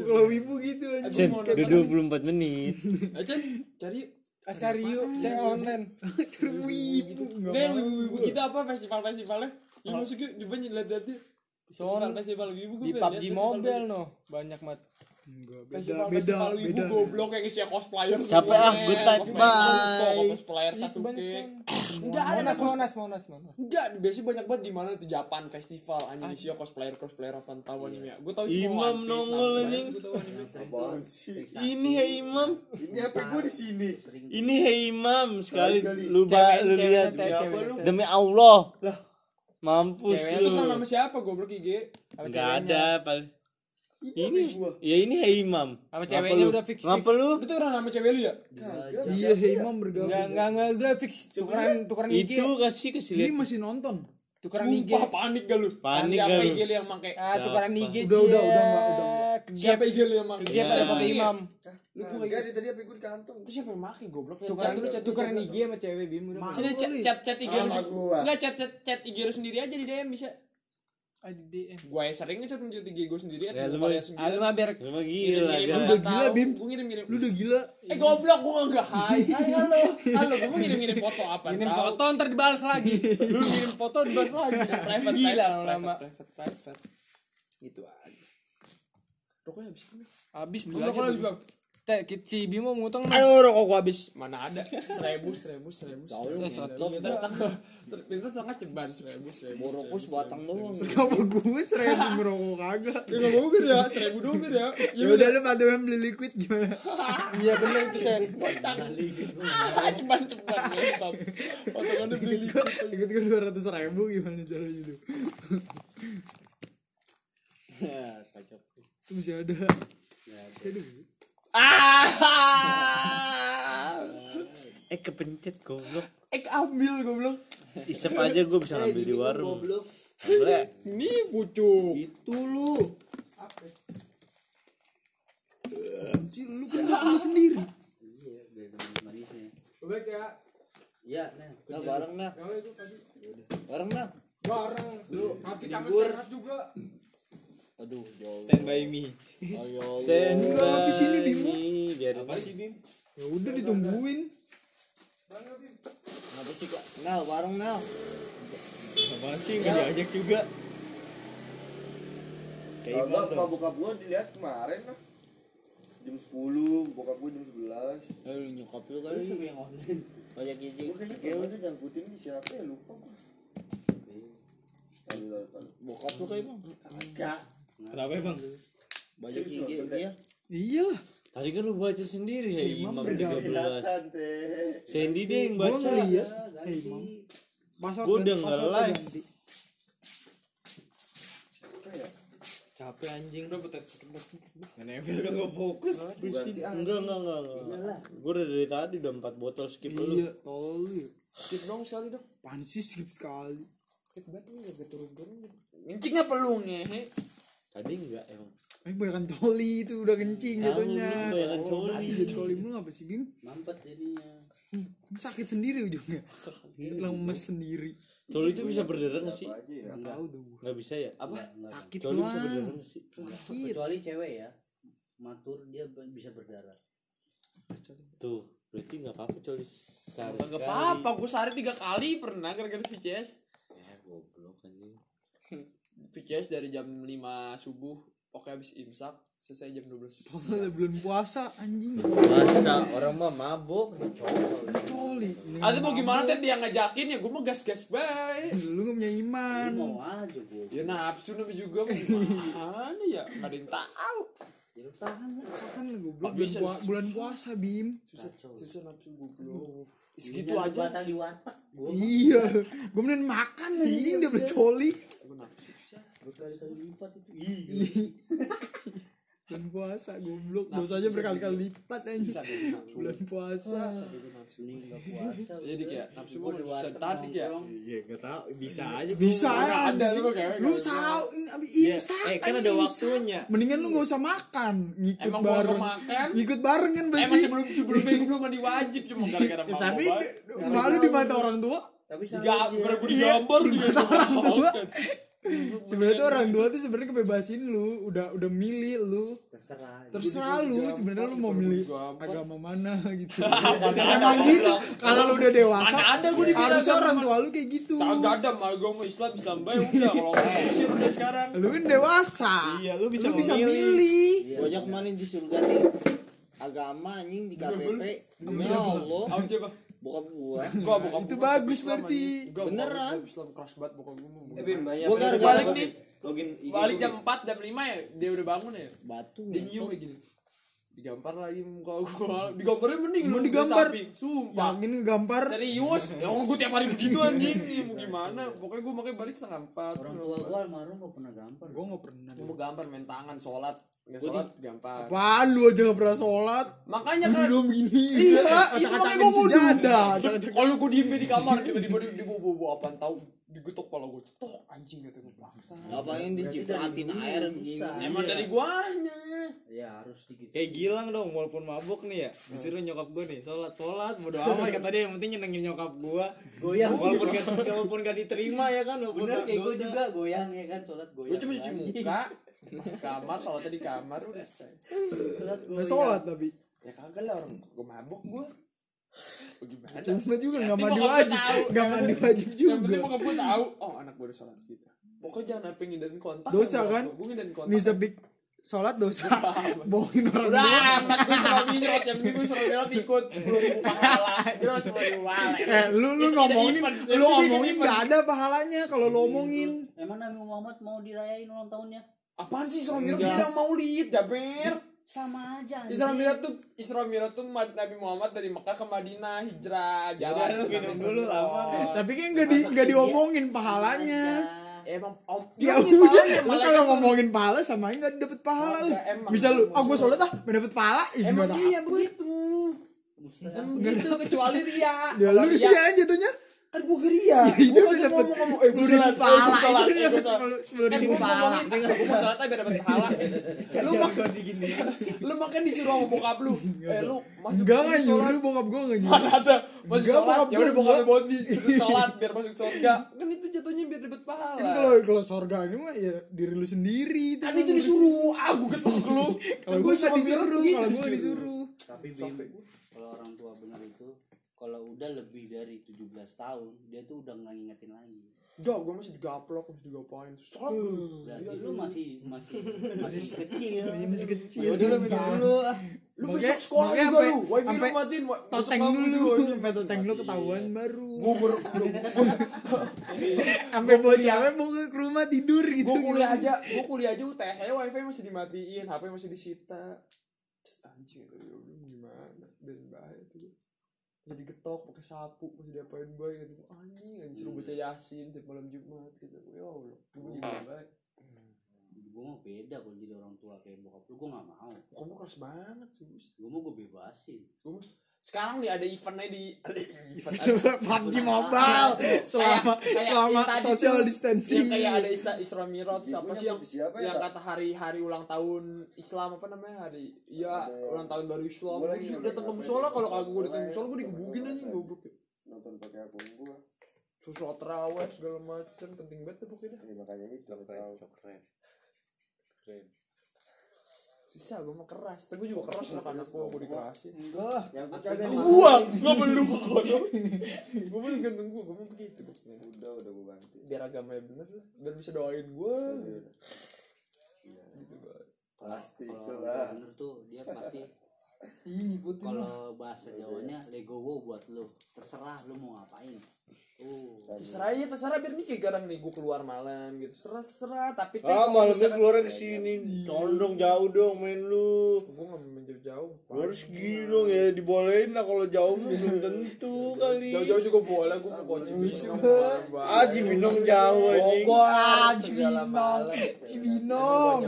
B: Kalau wibu gitu anjing.
A: Udah 24 menit.
C: Acan cari
E: Ah, cari yuk cewek online.
B: Wibu.
C: Gak yang wibu-wibu kita apa? Festival-festivalnya? Yang masuk yuk coba lihat dia Festival gue
E: di PUBG Mobile no banyak mat
B: Enggak,
C: Festival
B: beda,
C: festival
B: beda,
C: ibu
B: beda.
C: goblok yang isinya cosplayer
A: Capek
C: semua,
A: ah, good night,
C: Cosplayer
A: bye.
C: Naruto, cosplayer Sasuke enggak ada
E: Monas, Monas, Monas, Monas.
C: enggak biasanya banyak banget di mana tuh Japan festival anjing isinya cosplayer cosplayer apa tahu anime ya gue tahu cuma
A: Imam nongol, anjing.
D: Apaan
A: Ini Hei Imam.
G: Ini HP gue di sini.
A: Ini Hei Imam sekali lu lu lihat demi Allah. Lah. Mampus
E: Cewek
C: itu
A: lu.
C: kan nama siapa goblok IG
A: Enggak
E: ceweknya?
A: ada paling. Ini ya ini Imam.
E: Apa
A: Ngapa
E: ceweknya
A: lu?
E: udah fix,
A: Ngapa lu?
C: itu kan nama cewek lu ya
B: Iya, Imam bergabung.
E: Enggak, enggak, enggak, udah fix. Tukeran, tukeran IG.
A: Itu kasih kasih
B: Ini
A: lihat.
B: masih nonton.
E: Tukeran IG.
C: Sumpah panik gak lu
A: Panik
C: siapa
A: gak lu?
C: IG lu yang make
E: Ah, tukeran IG.
B: Udah, udah, udah, Mbak, udah,
E: Kegap.
C: siapa IG lu yang
A: Ya.
E: terus pakai Imam.
C: Lu
G: Nah,
C: gue
G: enggak di tadi HP gue di kantong.
C: itu siapa yang make goblok Chat dulu chat
E: tukeran
C: dulu,
E: IG sama cewek Bim udah.
C: Sini chat chat chat IG lu.
G: Gua.
C: Enggak chat chat chat IG lu sendiri aja di DM bisa.
E: Di DM.
C: Gua yang sering ngechat ngechat IG gue sendiri
A: Ya,
C: atau
A: lu
C: gua
A: mah-
E: Ah, lu
C: sendiri.
E: mah biar
A: Lu mah gila. kan?
C: udah
B: gila, Bim.
C: Gue ngirim ngirim.
B: Lu udah gila.
C: Eh goblok gua enggak hai. Hai halo. Halo, gua mau ngirim ngirim foto apa?
E: ngirim foto ntar dibalas lagi.
C: Lu ngirim foto dibalas lagi. Private
E: Gila lu lama.
C: private private. Gitu aja. Rokoknya habis kan?
E: Habis
C: Lu rokok.
E: Teh, si Bimo ngutang.
C: Ayo rokok gua habis. Mana ada? Seribu, seribu, seribu.
E: Terus
C: Ternyata ternyata tengah ceban seribu, seribu.
F: Borokku sebatang doang
B: Apa gue seribu ngerokok kagak?
C: Ya nggak mau bir ya, seribu dong bir ya.
B: Ya udah lu patungan beli liquid gimana?
E: Iya bener itu sen.
C: ceban ceban ngentot. Potongannya beli liquid.
B: Ikut gue dua ratus ribu gimana caranya itu?
A: Ya, kacau.
B: Itu masih ada.
C: Ah!
A: Eh kepencet goblok.
C: Eh ambil goblok.
A: Isep aja gue bisa ngambil di warung. Boleh.
C: Ini pucuk.
A: Itu lu.
B: Si lu kan lu sendiri.
D: Iya, biar teman manisnya.
C: Baik ya.
D: Iya, nah.
F: nah bareng nah bareng nah
C: Bareng. Lu tapi tangan juga.
F: Aduh jauh
A: Stand by me.
F: ayo
A: Stand
B: Enggak,
A: by
B: habis ini, Bimo.
A: me. Biar apa sih Bim?
B: Ya udah ditungguin.
F: kenapa sih kak nah bareng nah
A: Apaan sih nggak diajak juga? Kayak
G: Kagak,
A: Imam
G: buka gue dilihat kemarin lah. Jam 10, bokap gue jam 11.
F: Eh, lu nyokap lu kali
D: suruh yang online.
F: banyak izin
G: Gue kayaknya kayaknya udah nyangkutin di siapa ya lupa gue.
F: Bokap lu kayak bang
G: Kagak.
A: Kenapa emang?
F: banyak IG dia
B: Iya lah.
A: Tadi kan lu baca sendiri ya Imam 13.
G: Kelihatan teh.
A: Sandy dia yang
B: Gua
A: baca.
B: ngeliat.
D: Ganti.
B: Password
A: Gua udah nggak
B: gua
A: live.
G: Kayak
A: Capek anjing.
C: Udah betet.
A: Nempel kan gak fokus. Enggak, enggak, enggak. enggak. Gue udah dari tadi udah 4 botol skip lu.
B: Iya, tol ya.
C: Skip dong sekali dong.
B: Apaan sih skip sekali.
C: Skip banget nih agak turun-turun. Ngencing apa lu ngehe?
A: Tadi enggak emang.
B: Eh banyakan coli itu udah kencing jatuhnya.
A: Banyakan coli.
B: Asli jadi coli mulu apa sih Bim?
D: Mampet jadinya.
B: Sakit sendiri ujungnya. Lemes sendiri.
A: Coli itu bisa berdarah nggak sih?
G: Aja ya.
B: Gak tahu tuh gua.
A: Nggak bisa ya?
D: Apa?
B: Sakit
A: Coli bisa berdarah nggak sih?
B: Sakit.
D: Kecuali cewek ya. Matur dia bisa berdarah.
A: Tuh, berarti nggak apa-apa coli sehari
C: Enggak apa-apa, gue sehari tiga kali pernah gara-gara VCS.
A: Ya, goblok anjing.
C: VCS dari jam 5 subuh, pokoknya habis imsak, selesai jam 12
B: Soalnya bulan puasa anjing.
A: Masa orang mah mabok
B: Coli.
C: Ada mau gimana teh dia ngajakin ya gue mah gas-gas baik.
B: Lu gak punya iman.
D: Lu mau aja gua.
C: Ya nafsu namanya juga mau gimana ya, gak ada yang tahu.
D: Ya lu tahan lah.
B: Kan goblok
C: Nggak
B: bulan, pua- bulan puasa Bim.
C: Susah, susah nafsu goblok. Segitu aja.
D: batal di warteg. Gua
B: Iya. Gue mending makan anjing dia beli coli.
C: Gua nafsu.
D: Berkali-kali lipat itu.
B: Bulan puasa goblok. Dosanya berkali-kali lipat
C: nafsu.
B: Bulan puasa.
D: Ini enggak puasa.
C: Jadi kayak nafsu
D: Gua warteg
C: tadi ya.
A: Iya, gak tau. Bisa aja.
B: Bisa
C: Nggak ada, lu kayak-
B: Lu sahur ini
A: Iya,
B: imsak.
A: eh kan ada waktunya.
B: Mendingan lu gak usah makan, ngikut
C: Emang gua
B: bareng.
C: makan?
B: Ngikut bareng kan
C: Eh
B: berarti.
C: masih belum sebelumnya gue belum mandi wajib cuma gara-gara
B: Ya,
C: mau
B: tapi malu di mata orang tua.
D: Tapi
C: baru gue digambar
B: Iya, di mata orang tua. Sebenarnya tuh orang tua tuh sebenarnya kebebasin lu, udah udah milih lu.
D: terserah.
B: Terserah lu, sebenarnya lu mau milih agama mana gitu. Emang gitu. Kalau lu udah dewasa,
C: ada dibela
B: harusnya
C: agama.
B: orang tua lu kayak gitu.
C: Kagak ada mah gue mau Islam Islam baik udah kalau Mesir udah sekarang.
B: Lu kan dewasa.
A: Iya, lu bisa
B: lu bisa milih.
F: Banyak
D: iya.
F: mana di surga nih agama anjing di KTP ya Allah? Bokap gua
C: Gua bukan
B: Itu bagus berarti.
F: Beneran.
C: Islam keras banget bukan gua. mau-
G: Eh, Bim, banyak.
F: Gua gara-gara
C: Balik nih.
G: Login IG
C: Balik
G: gua,
C: jam 4 jam 5 ya, dia udah bangun ya.
F: batu
C: Dia nyium kayak gini. Digampar lagi muka gua. Digambarnya mending
B: Mau
C: lu,
B: digambar?
C: di samping. Sumpah.
B: Yakin gampar.
C: Serius? Ya Allah gue tiap hari begitu anjing nih mau gimana? Pokoknya gue makanya balik setengah empat.
D: orang tua gua almarhum gak pernah gampar
B: Gue gak pernah.
C: Gue mau gambar main tangan sholat. Nggak sholat gampar.
B: Apaan lu aja gak pernah sholat?
C: Makanya kan
B: Belum gini.
C: Iya, itu makanya gue mau. Kalau gue diem di kamar tiba-tiba di di bobo bobo apaan tahu digetok kepala gue cetok anjing kata gue paksa.
F: ngapain dicipratin air anjing
C: Emang dari guanya.
D: ya harus dikit
A: Kayak Gilang dong, walaupun mabuk nih ya Disuruh nyokap gue nih, sholat, sholat Bodo amat, kata dia yang penting nyenengin nyokap gue
D: goyang
A: Walaupun gak, walaupun gak diterima ya kan walaupun
D: bener kayak gue juga goyang ya kan sholat goyang
C: Gue cuma cuci muka, kamar, sholatnya di kamar udah selesai.
D: sholat goyang
B: sholat tapi.
C: Ya kagak lah orang gue mabuk gue. Bagaimana?
B: Cuma juga
C: Yang
B: gak
C: penting
B: mandi wajib.
C: tahu,
B: Gak
C: ya
B: mandi wajib
C: Yang penting
B: juga.
C: bokap gue tahu, oh anak gue udah sholat gitu. Pokoknya jangan sampai ngindarin kontak.
B: Dosa kan?
C: Gue ngindarin kontak.
B: Nih sepik sholat dosa. Bohongin orang
C: Udah
B: tua.
C: amat gue suruh nyerot, yang penting gue suruh nyerot ikut 10 ribu pahala. Dia sepuluh ribu pahala.
B: Eh, lu lu ngomongin, lu ngomongin gak ada pahalanya kalau lu omongin.
D: emang Nabi Muhammad mau dirayain ulang tahunnya
C: Apaan sih Isra Mi'raj dia orang maulid, Jaber?
D: Sama aja
C: Isra Mi'raj tuh Isra Mi'raj tuh Mad- Nabi Muhammad dari Mekah ke Madinah hijrah jalan
A: lu minum dulu lama.
B: Tapi kan gak, di, gak diomongin pahalanya.
C: Emang om
B: Ya
C: Emang
B: udah,
C: pahalanya,
B: lu kalau ngomongin pahala samain gak dapet pahala lu. Bisa lu, ah gue sholat ah, gak dapet pahala. Ih,
C: Emang iya begitu. Emang begitu kecuali ria.
B: Ya lu
C: ria
B: dia aja jatuhnya.
C: Kan gua geria.
B: itu dapet
C: ngomong-ngomong eh gua
B: 10.000
C: sholat, eh,
B: pahala.
C: gua sholat,
B: Itu
C: eh,
B: udah
C: gua
B: dapet
C: sholat.
B: 10.000
C: Eh, gua
B: pahala.
C: ngomongin, gua mau sholat aja biar dapet pahala. Lu mak lu makan disuruh sama bokap lu. Eh lu masuk
B: Enggak
C: masuk
B: gak
C: sholat.
B: nyuruh bokap gue gak nyuruh.
C: Ada masuk
B: bokap
C: ya udah bokap
B: enggak.
C: bondi sholat biar masuk surga kan itu jatuhnya biar dapat pahala
B: Kan kalau kalau surga ini mah ya diri lu sendiri.
C: kan itu disuruh ah gua getok lu
B: Kalau
C: Gua
B: gue disuruh,
C: begitu,
B: kalau gue
C: disuruh.
B: disuruh.
D: tapi Bim kalau orang tua benar itu kalau udah lebih dari 17 tahun dia tuh udah nggak ngingetin lagi
C: Enggak, gue masih digaplok, masih digapain Sholat dulu
D: berarti lu masih masih masih kecil
B: Ini masih kecil.
A: Ya udah lu minum dulu.
C: Lu besok sekolah juga
B: sampai-
C: lu Wifi lu
B: sampai
C: matiin
B: Toteng dulu, sampai toteng lu ketahuan baru.
C: Gua ber
B: Sampai bocahnya mau ke rumah tidur gitu.
C: Gue kuliah aja, gue kuliah aja UTS saya wifi masih dimatiin, HP masih disita. Anjing ya udah gimana? Dan bahaya tuh. Jadi getok pakai sapu, masih diapain gue gitu. Anjing, anjing suruh baca Yasin tiap malam Jumat gitu. Ya Allah, gue gimana?
D: gue mau beda kalau jadi orang tua kayak bokap lu gue nggak mau
C: Kok gue keras banget sih,
D: gue mau gue bebasin
C: mas- sekarang nih ada eventnya di event
B: PUBG Mobile. Selama
C: Kayak-
B: selama social distancing.
C: yang kayak ada Isra, Isra Mi'raj
G: Ibunya
C: apa sih yang
G: siapa ya,
C: yang kata hari hari ulang tahun Islam apa namanya? Hari iya
G: Ada-
C: ulang tahun baru Islam. gue
G: nonton
C: datang ke musola.
G: Ya?
C: kalau kagak gue datang ke musola gue
G: nonton
C: aja goblok.
G: nonton pakai akun gua.
C: Terus sholat terawih segala macem penting banget tuh pokoknya.
G: Ini makanya itu aku tahu
C: susah gue mah keras. Tapi gue juga keras lah anak gue gue dikerasin.
G: Yang aku kagak
C: gua nggak perlu gue gue mau gantung gue gue mau begitu. Pokoknya.
G: udah udah gua ganti.
C: Biar agamanya bener lah biar bisa doain gue gitu banget
G: pasti
D: orang bener tuh dia pasti kalau bahasa Jawanya legowo buat lu. Terserah lu mau ngapain oh
C: terserah aja terserah biar nih kadang nih gue keluar malam gitu terserah terserah tapi teh
A: Ah, malamnya keluar ke sini. Condong jauh dong main lu.
C: gue nggak mau jauh-jauh
A: harus gini dong ya dibolehin lah kalau jauh belum tentu kali.
C: jauh-jauh juga boleh gue mau kunci
A: Ah, Cibinong jauh anjing.
C: Bogor
B: Ah, Cibinong. Cibinong.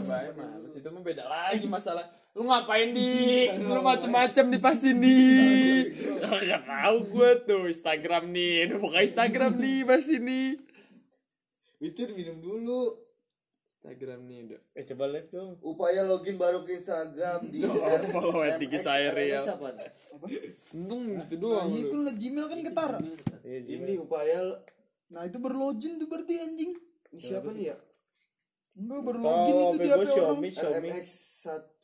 C: Itu mah beda lagi masalah lu ngapain di lu macem-macem di pas ini gak tahu gue tuh Instagram nih udah buka Instagram nih pas ini
A: Itu minum dulu.
C: Instagram nih udah
A: Eh coba live dong.
G: upaya login baru ke Instagram di
C: follow at Diki Sairi ya. Untung gitu
B: Nah,
C: doang
B: itu
C: lu.
B: lah Gmail kan ketara.
G: ini upaya
B: Nah, itu berlogin tuh berarti anjing.
G: ini siapa nih ya
B: Enggak berlogin itu di
A: gue
B: HP orang.
A: Xiaomi, Xiaomi.
G: RMX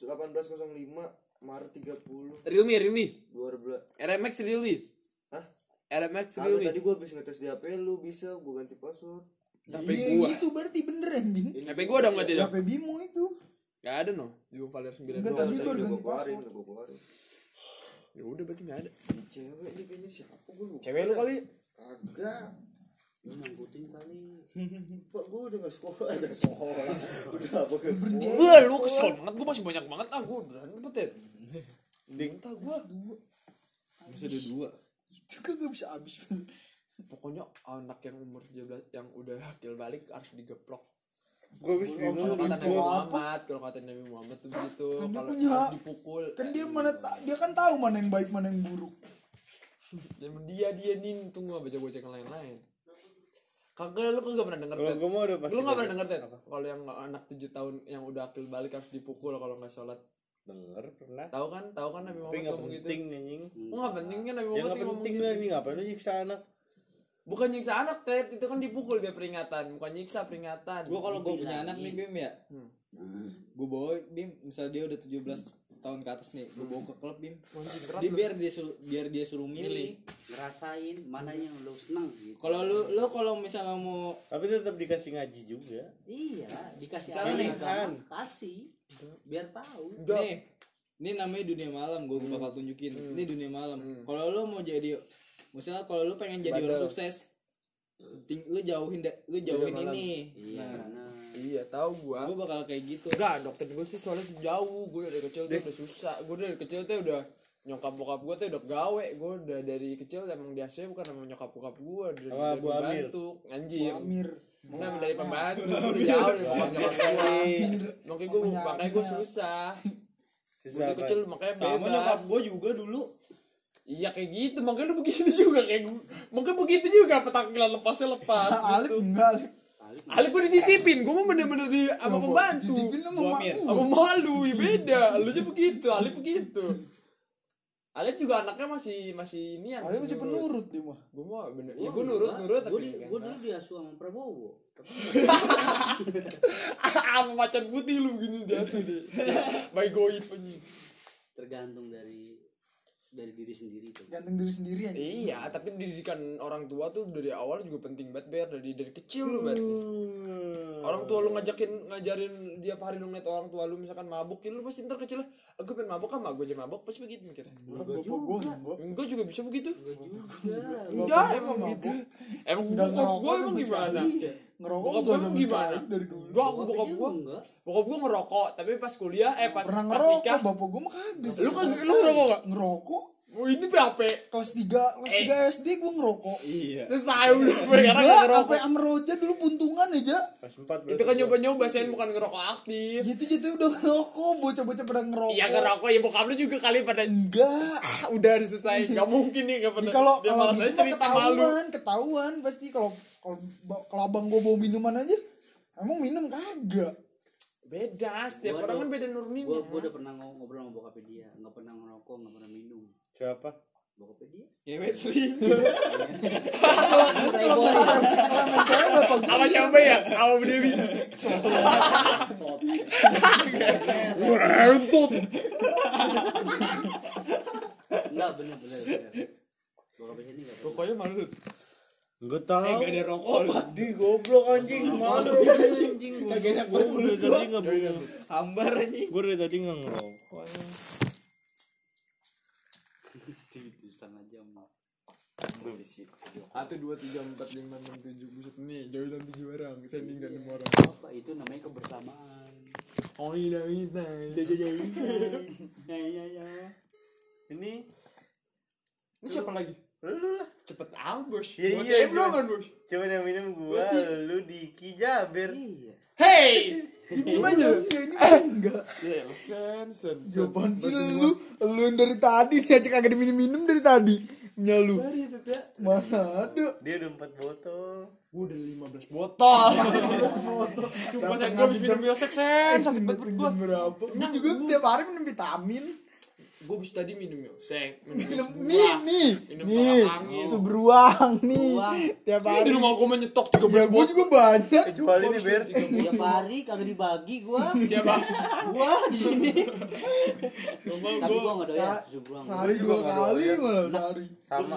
G: 1805 Maret 30
C: Realme Realme
G: 2000
C: RMX Realme
G: Hah?
C: RMX Realme
G: tadi gua habis ngetes di HP lu bisa gua ganti password
C: HP
B: Iya,
C: gua
B: gitu berarti bener anjing.
C: HP gua udah nggak tidak
B: HP Bimo itu.
C: Gak ada no Jum Valer 9
B: Enggak, tadi gua ganti
G: gua keluarin,
B: password.
G: gua keluarin.
C: Ya udah berarti gak ada
G: Cewek ini kayaknya siapa gue lupa.
C: Cewek lu kali
G: Kagak.
D: Lu ngangkutin kali.
G: Pak gue udah gak sekolah, udah sekolah. Udah apa ke sekolah.
C: Gue lu kesel banget Gue masih banyak banget ah Gue udah dapetin Minta gue
G: Masih ada dua.
B: Itu kan gak bisa habis.
C: Pokoknya anak yang umur 17 Yang udah hakil balik harus digeplok
A: Gue habis
C: Kalau
A: bingung
C: kata Nabi? Muhammad Kalau kata Nabi Muhammad tuh begitu
B: Kan dia
C: Kalau dipukul
B: Kan dia mana dia kan tahu mana yang baik mana yang buruk.
C: Zaman dia dia nih Tunggu baca bocah yang lain-lain Kagak lu kagak pernah denger
A: Kalau
C: Ted?
A: gue mau udah pasti
C: Lu gak pernah denger Ted? Kalau yang anak 7 tahun yang udah akil balik harus dipukul kalau nggak sholat.
A: denger pernah
C: Tahu kan? Tahu kan Nabi Muhammad
A: nggak
C: ngomong gitu?
A: penting anjing
C: Kok nggak penting kan Nabi
A: ya
C: Muhammad
A: nggak
C: ngomong
A: penting
C: gitu?
A: lah anjing ngapain lu nyiksa anak
C: Bukan nyiksa anak Ted, itu kan dipukul biar peringatan, bukan nyiksa peringatan.
F: Gue kalau gue punya anak nih Bim ya,
C: Hmm.
F: gue bawa Bim, misal dia udah 17 tahun ke atas nih, gue bawa ke klub Bim.
C: Lu.
F: biar dia suruh biar dia suruh milih.
D: Ngerasain mana yang lu seneng gitu.
F: Kalau lu lu kalau misalnya mau
A: tapi tetap dikasih ngaji juga
D: Iya, dikasih
A: Misalnya nih, Han.
D: kasih biar tahu.
F: nih, ini namanya dunia malam, gue bakal tunjukin. Ini dunia malam. Kalau lu mau jadi misalnya kalau lu pengen jadi
C: Bandel.
F: orang sukses, ting- lu jauhin da- lu jauhin ini.
D: Iya,
F: Nah,
D: nah.
C: Iya, tahu gua.
F: gue bakal kayak gitu.
C: Enggak, dokter gue sih soalnya jauh. Gue dari kecil tuh udah susah. Gue dari kecil tuh udah nyokap bokap gue tuh udah gawe. Gue udah dari kecil emang biasanya bukan sama nyokap bokap gue. Dari,
A: Sama
C: dari
A: Bu Amir.
C: Anjir.
B: Amir.
C: Enggak dari pembantu. Gue udah jauh dari bokap nyokap gue. Makanya gue makanya gue susah. Gue
A: Susah apa?
C: kecil makanya
F: Sama nyokap
C: bebas.
F: gue juga dulu.
C: Iya kayak gitu. Makanya lu begini juga kayak gue. Makanya begitu juga petakkilan lepasnya lepas.
B: Alif
C: gitu.
B: enggak. Alif.
C: Ali gue dititipin, gue mah bener-bener di sama pembantu.
B: Dititipin sama
C: malu, ya beda. Lu aja begitu, Ali begitu. Ali juga anaknya masih masih ini
B: Alif masih penurut dia mah.
C: Gue mah bener, ya gue nurut nurut tapi
D: gue dulu diasuh sama Prabowo. Tapi
C: sama macan putih lu gini dia sih. Baik goib anjing.
D: tergantung dari dari diri sendiri tuh.
B: Gantung diri sendiri aja.
C: Iya, tapi didikan orang tua tuh dari awal juga penting banget ber dari dari kecil lu bet. Orang tua lu ngajakin ngajarin dia hari lu ngeliat orang tua lu misalkan mabuk, ya lu pasti ntar kecil aku pengen mabuk kan mak gue aja mabuk pasti begitu mikirnya.
B: Bapak gua enggak.
C: Enggak juga bisa begitu. Enggak emang
B: mabuk.
C: gitu. Emang
B: Udah
C: bokap
B: ngerokok
C: gue emang gimana?
B: sekarang. Ngerokok
C: Bokap gue emang gimana?
B: dari dulu.
C: Gua bokap gue bokap gue ngerokok tapi pas kuliah eh pas
B: Pernah
C: pas
B: ngerokok,
C: nikah
B: bapak gua mah kagak.
C: lu kan lu ngerokok gak?
B: ngerokok
C: Oh ini PHP
B: kelas 3 kelas
C: Eh.
B: 3 SD gua ngerokok.
F: Iya.
C: selesai udah gue karena
B: Enggak,
C: gak
B: sampai
C: ngerokok
B: Amroja dulu buntungan aja.
A: pas empat
C: itu kan nyoba-nyoba saya bukan ngerokok aktif
B: Gitu gitu udah ngerokok, bocah-bocah pada ngerokok.
C: Iya ngerokok ya bokap lu juga kali pada
B: Enggak.
C: ah, udah selesai nggak mungkin nih
B: Jadi
C: pernah
B: kalau
C: dia
B: kalau
C: malah
B: gitu mah
C: cerita malu
B: ketahuan, ketahuan pasti kalau kalau ba- kalau abang gua bawa minuman aja emang minum kagak.
C: Beda setiap
D: Gua
C: orang kan beda nurninya
D: Gue gue udah pernah ngomong ngobrol sama bokapnya dia, nggak pernah ngerokok, nggak pernah minum.
A: siapa?
D: Bokapnya dia.
C: ya sering
B: Kalau bapak gua
C: apa siapa ya? Sama Dewi Runtut
D: Enggak bener bener. Bokapnya ini
C: pokoknya malu
A: Enggak tahu.
F: Eh, ada rokok.
A: Di goblok anjing. Malu anjing.
F: Kagak enak
A: Gue dari tadi enggak punya.
F: Hambar anjing.
A: Gue dari tadi enggak ngerokok.
D: Setengah jam.
C: satu dua tiga empat lima enam tujuh buset nih jauh dan tujuh orang sending dan lima orang
D: Apa itu namanya kebersamaan.
C: oh iya iya
D: Ya ya ya.
A: Ini
C: ini siapa lagi
A: lu lah.
C: cepet amat bos
A: Iya,
C: Buat
A: iya, iya.
C: kan bos
A: Cuman yang minum gua, lu Diki Jaber.
D: Iya.
C: hey
B: gimana? Ini enggak.
C: ya sen sen sen.
B: Jawaban sih lu, lu dari tadi nih aja kagak diminum-minum dari tadi. Nyalu. Mana ada?
A: Dia udah empat botol.
C: Gue udah 15 botol. Cuma saya gue habis minum Yosek sen sakit banget.
B: Jam berapa? Gue juga tiap hari minum vitamin.
C: Gue habis tadi minum Yosek, minum
B: Minum
C: buah.
B: nih
C: Minum angin.
B: seberuang nih tiap
C: Di
B: hari.
C: rumah gue menyetok 13
B: Ya gue juga banyak.
A: Jual ini ber.
D: Tiap hari kagak dibagi gua.
C: Siapa?
D: Gua di sini. Tapi
C: gue.
D: gua enggak doyan beruang.
B: Sehari dua
A: nggak
B: kali malah sehari.
A: Sama.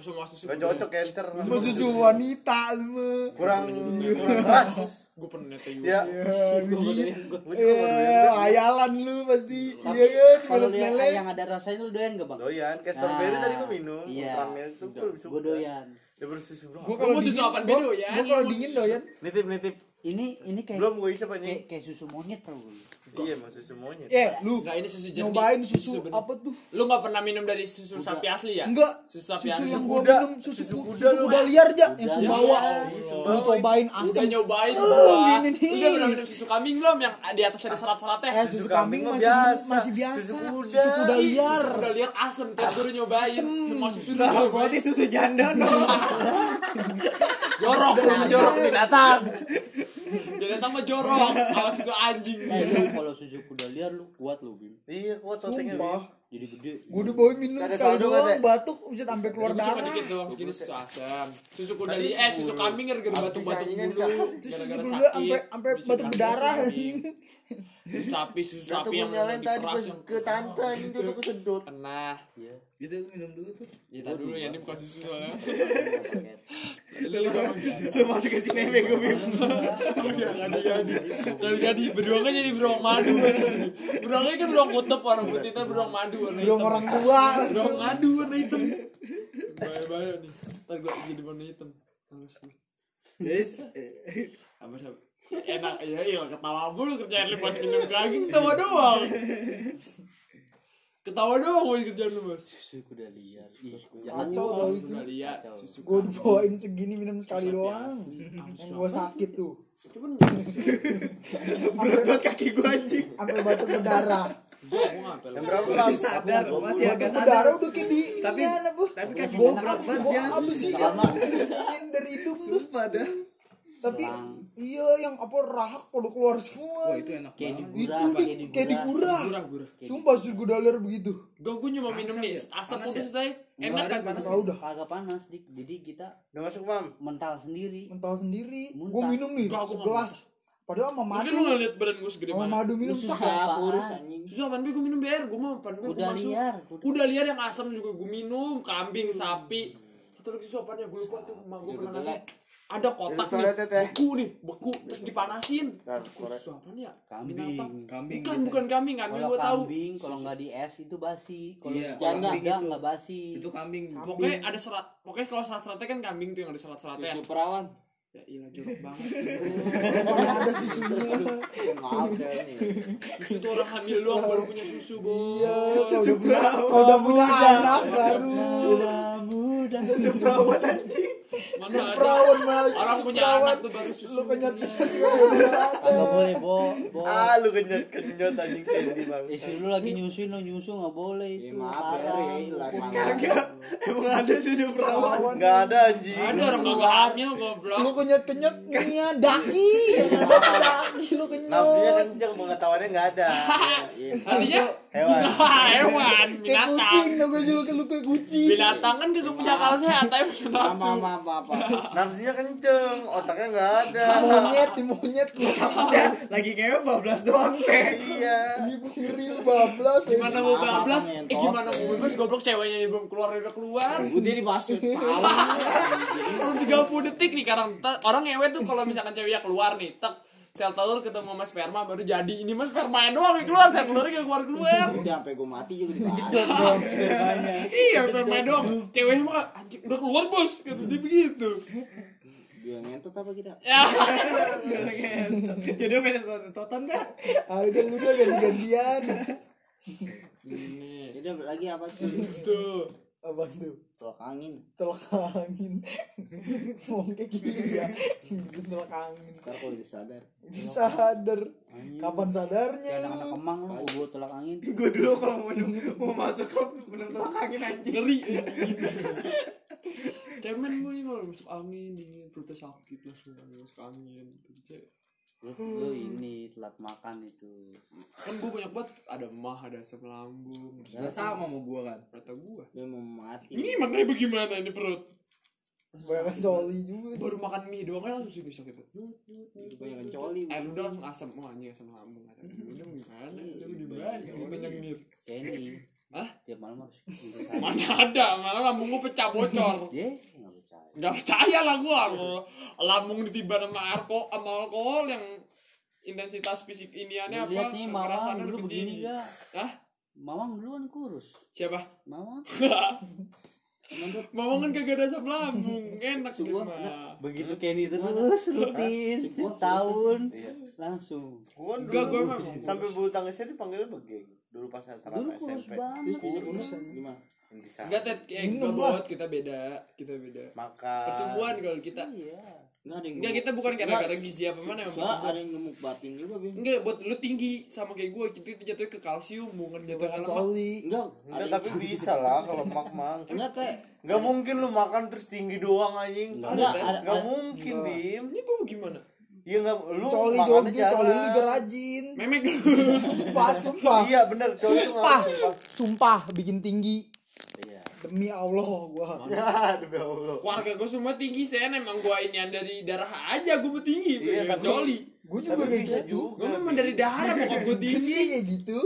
C: Semua susu.
A: Cocok cancer.
B: Susu wanita semua.
A: Kurang kurang ras.
C: Gue pernah nete juga
A: Ya,
B: Ya,
D: doyan,
A: gue juga baru doyan.
B: Eh, hayalan lu pasti. Iya kan?
D: kalau yang,
B: melek.
D: yang ada rasanya lu doyan gak bang?
A: Doyan, kayak strawberry
D: Nah,
A: tadi gue minum.
D: iya.
A: Gue lebih suka.
D: Gue doyan.
A: Dia bersusu bro.
B: Gua
C: Gua mau susu
B: gua-
C: ya?
B: Gua kalau dingin
C: susu-
B: doyan.
A: Nitip nitip.
D: Ini ini kayak
A: Belum gue isap
D: kayak,
A: aja.
D: kayak susu monyet tau gue.
A: Iya, mau susu monyet.
B: Eh, lu
C: Nggak ini susu jernih
B: nyobain susu
C: benih.
B: apa tuh?
C: lu nggak pernah minum dari susu sapi asli ya
B: Enggak.
C: susu sapi
B: Susu
C: asli
B: yang gua
A: kuda.
B: minum susu
A: Susu
B: ku-
A: kuda
B: susu
A: lu.
B: kuda liar aja yang
D: Kuda.
B: Sumbawa.
A: Iya,
B: Lu cobain
C: udah
B: asam.
C: nyobain
B: Oh,
C: gua udah pernah minum susu kambing belum yang di atas ada serat-seratnya
B: Eh, susu kambing masih
A: biasa.
B: masih biasa.
A: Susu kuda.
B: Susu kuda liar.
C: udah liar asem gue udah nyobain semua susu udah
E: Nah, berarti susu janda dong.
C: jorok jorok binatang binatang mah jorok kalau susu anjing
D: Eh lu kalau susu kuda liar lu kuat lu Bim.
A: Iya, kuat totengnya.
D: Jadi gede.
B: Gue udah bawa minum
G: Kagak
B: sekali doang
G: kata.
B: batuk bisa sampai keluar
C: Gua cuma
B: darah.
C: dikit doang segini susu asam susu kuda
A: Tadi
C: liar eh susu kambing gara-gara batuk-batuk dulu
B: Itu susu kuda sampai sampai batuk berdarah
C: anjing. Susu sapi susu
G: Jatuh
C: sapi
G: gue
C: yang
G: nyalain tadi pas ke tante ini tuh aku sedot.
C: kena
F: Gitu minum dulu tuh.
C: ya dulu ya ini bukan susu soalnya lu lu
E: masuk ke sini bego.
C: Gak jadi Gak jadi Beruangnya jadi beruang madu Beruangnya kan beruang kutub Warna putihnya beruang madu hitam.
B: orang tua.
C: Beruang madu warna hitam Bahaya-bahaya nih Ntar gue jadi warna hitam Terus
E: Yes.
C: Apa siapa Enak ya iya ketawa mulu kerjaan lu pas minum kaki ketawa doang Ketawa doang mau kerjaan lu bos
D: Susu kuda liar. Ih,
B: Kacau tau itu.
C: Udah lihat
D: Kacau.
C: susu
B: Gue udah bawain segini minum sekali doang. Yang gue sakit tuh.
C: Cuman
E: Berat banget kaki gua anjing.
B: Sampai batuk berdarah.
A: Yang berapa
E: Masih sadar, masih agak sadar.
B: berdarah udah kayak di
E: Tapi- tapi kaki
B: Gua-
E: gua berat banget,
B: gua
E: Jan.
B: Apa sih yang dari hidung tuh?
E: Dah.
B: Tapi. Iya yang apa rahak pada keluar semua.
F: Wah, itu enak
D: Kayak
F: banget.
B: Itu
D: digurah,
B: di-
D: kayak
B: kayak digurah.
C: Gurah gurah
B: Sumpah susu gue dalar begitu.
C: Gue gue cuma minum nih asap udah selesai enak kan
B: Tahu dah.
D: Kagak panas dik. Jadi kita
A: Udah masuk, Mam.
D: mental sendiri.
B: Mental sendiri. Gue minum nih segelas. Padahal sama
C: Mungkin
B: madu.
C: lu ngeliat badan gue segede
B: Sama
C: mana
B: madu minum
D: Susah?
G: Kurus anjing.
C: Susah apaan gue minum BR gue mau apaan gue
D: Kuda liar. Kuda
C: liar yang asam juga gue minum Kambing, sapi Satu lagi susu apaan ya gue lupa tuh Emak gue pernah ngasih Ada kotak
G: Itu
C: nih
G: Tete.
C: Beku nih Beku Terus dipanasin Itu
G: sore.
C: Susu apaan ya
D: Kambing.
F: Kambing.
C: Bukan bukan kambing Kambing gue tahu
D: kambing, kalau nggak di es itu basi. Kalau
F: Iya,
D: kalau
G: janda.
D: kuda nggak basi.
F: Itu kambing.
C: Pokoknya ada serat Pokoknya kalau serat-seratnya kan kambing tuh yang ada serat-seratnya
G: Susu perawan.
C: Ya ilah jorok banget
B: ada susunya.
G: Maaf saya nih.
C: Susu tuh orang hamil doang baru punya susu bos
B: Iya, punya kalau udah punya anak baru.
E: Susu perawan anjing.
C: Mana ada
B: Perawan mas.
C: Orang punya
B: perawan.
C: anak tuh baru susu
B: Lu kenyat kenyat
D: Kagak boleh bo. bo.
A: Ah, lu kenyot-kenyot anjing Sandy, Bang.
D: Istri lu lagi nyusuin lo nyusu nggak boleh
G: Ya,
D: itu
G: maaf ya,
D: haram.
G: ya,
E: Kagak. Emang ada susu perawan.
A: Enggak ada anjing.
C: Ada orang kagak hamil goblok
B: Lu kenyat kenyat nih daki. Daki lu
A: Nafsunya
B: kenyat.
A: kenceng, pengetahuannya enggak ada.
C: Artinya
A: Hewan.
C: hewan
B: Kayak
C: binatang
B: kucing tau gak sih lu kayak kucing.
C: binatang kan kagak punya akal sehat tapi bisa nafsu
G: maaf, maaf, maaf.
A: Nafsunya kenceng, otaknya enggak ada.
B: Monyet di monyet
E: lagi kayak bablas doang teh.
A: Iya.
B: Ini gua ngeri lu bablas.
C: gimana mau bablas eh gimana mau bebas goblok ceweknya belum keluar udah keluar
G: Udah dibahas tahu.
C: Baru 30 detik nih sekarang Ta- orang ngewe tuh kalau misalkan ceweknya keluar nih tek sel telur ketemu sama sperma baru jadi ini mas sperma doang yang keluar sel telurnya gak keluar keluar
G: Udah sampai gue mati juga dibahas.
D: dong spermanya.
C: iya sperma doang ceweknya mah anjing udah keluar bos kata dia begitu
G: Dia ngentot apa kita?
C: ya
E: Jadi main tonton dah.
B: Ah udah udah ganti-gantian.
C: ini
G: Udah lagi apa sih?
C: tuh
B: Apa tuh?
G: Tolak angin.
B: Tolak angin. Ngomong kayak gitu ya. Gitu tolak angin.
G: Ntar kalau udah sadar.
B: Sadar. Kapan sadarnya
D: Kayak anak-anak kemang lu gua tolak angin.
E: Gue dulu kalau mau mau masuk klub bener tolak angin anjing.
C: ngeri cemen gue nih kalau masuk angin dingin perutnya sakit langsung masuk angin Cewek.
D: Lu, lu ini telat makan itu.
C: kan gue banyak banget ada mah ada asam lambung.
F: Nah, sama sama gua kan.
C: kata gue
G: Dia mau mati.
C: ini makanya bagaimana ini perut?
B: Banyak coli juga.
C: baru makan mie doang kan langsung nut, nut,
G: Itu banyak coli.
C: eh udah langsung asam oh anjing asam lambung kata gue udah gimana? Udah di banyak udah nyengir
D: Candy.
C: Hah?
D: Tiap malam harus
C: mana ada? Malah lambung gue pecah bocor.
D: Dia nggak percaya.
C: lah gua kalau lambung ditiban sama arko sama alkohol yang intensitas fisik iniannya apa?
D: Lihat nih
C: kekerasannya
D: dulu begini
C: tinggi.
D: gak
C: Hah?
D: Mawang dulu kan kurus.
C: Siapa?
D: Mawang.
C: Mawang kan kagak ada asam lambung. Enak
F: Sebuah
C: mah.
A: begitu Kenny itu
D: terus rutin setahun langsung.
A: Gua
C: Enggak,
A: dulu
C: gua emang.
A: sampai bulu tangkisnya dipanggilnya begeng. Dulu pas asrama
D: dulu kurus
A: SMP.
D: banget.
F: Gimana
A: Sana.
C: enggak tet eh, enggak
B: lah.
C: bot kita beda. Kita beda.
A: Makan.
C: pertumbuhan kalau kita.
D: Iya.
F: Nggak ada yang
C: enggak kita bukan gara-gara gizi apa mana yang
F: ada yang gemuk batin juga bim.
C: Enggak buat lu tinggi sama kayak gue kita itu jatuhnya ke kalsium bukan jatuh ke lemak
F: enggak
A: Enggak, tapi bisa lah kalau mak mang.
F: enggak teh
A: Enggak mungkin lu makan terus tinggi doang anjing.
F: enggak
A: Enggak mungkin, Bim.
C: ini gue gimana?
A: Iya enggak lu
B: coli joget coli lu juga rajin.
C: Memek.
B: Sumpah sumpah.
A: Iya bener, coli
B: sumpah.
A: sumpah.
B: sumpah bikin tinggi. Demi Allah gua.
A: Ya, demi Allah.
C: keluarga gue semua tinggi saya emang gue ini dari darah aja gue tinggi.
A: Iya,
C: coli
B: gua juga kayak gitu.
C: gue memang dari darah bokap gue
B: Gua
C: tinggi.
B: kayak gitu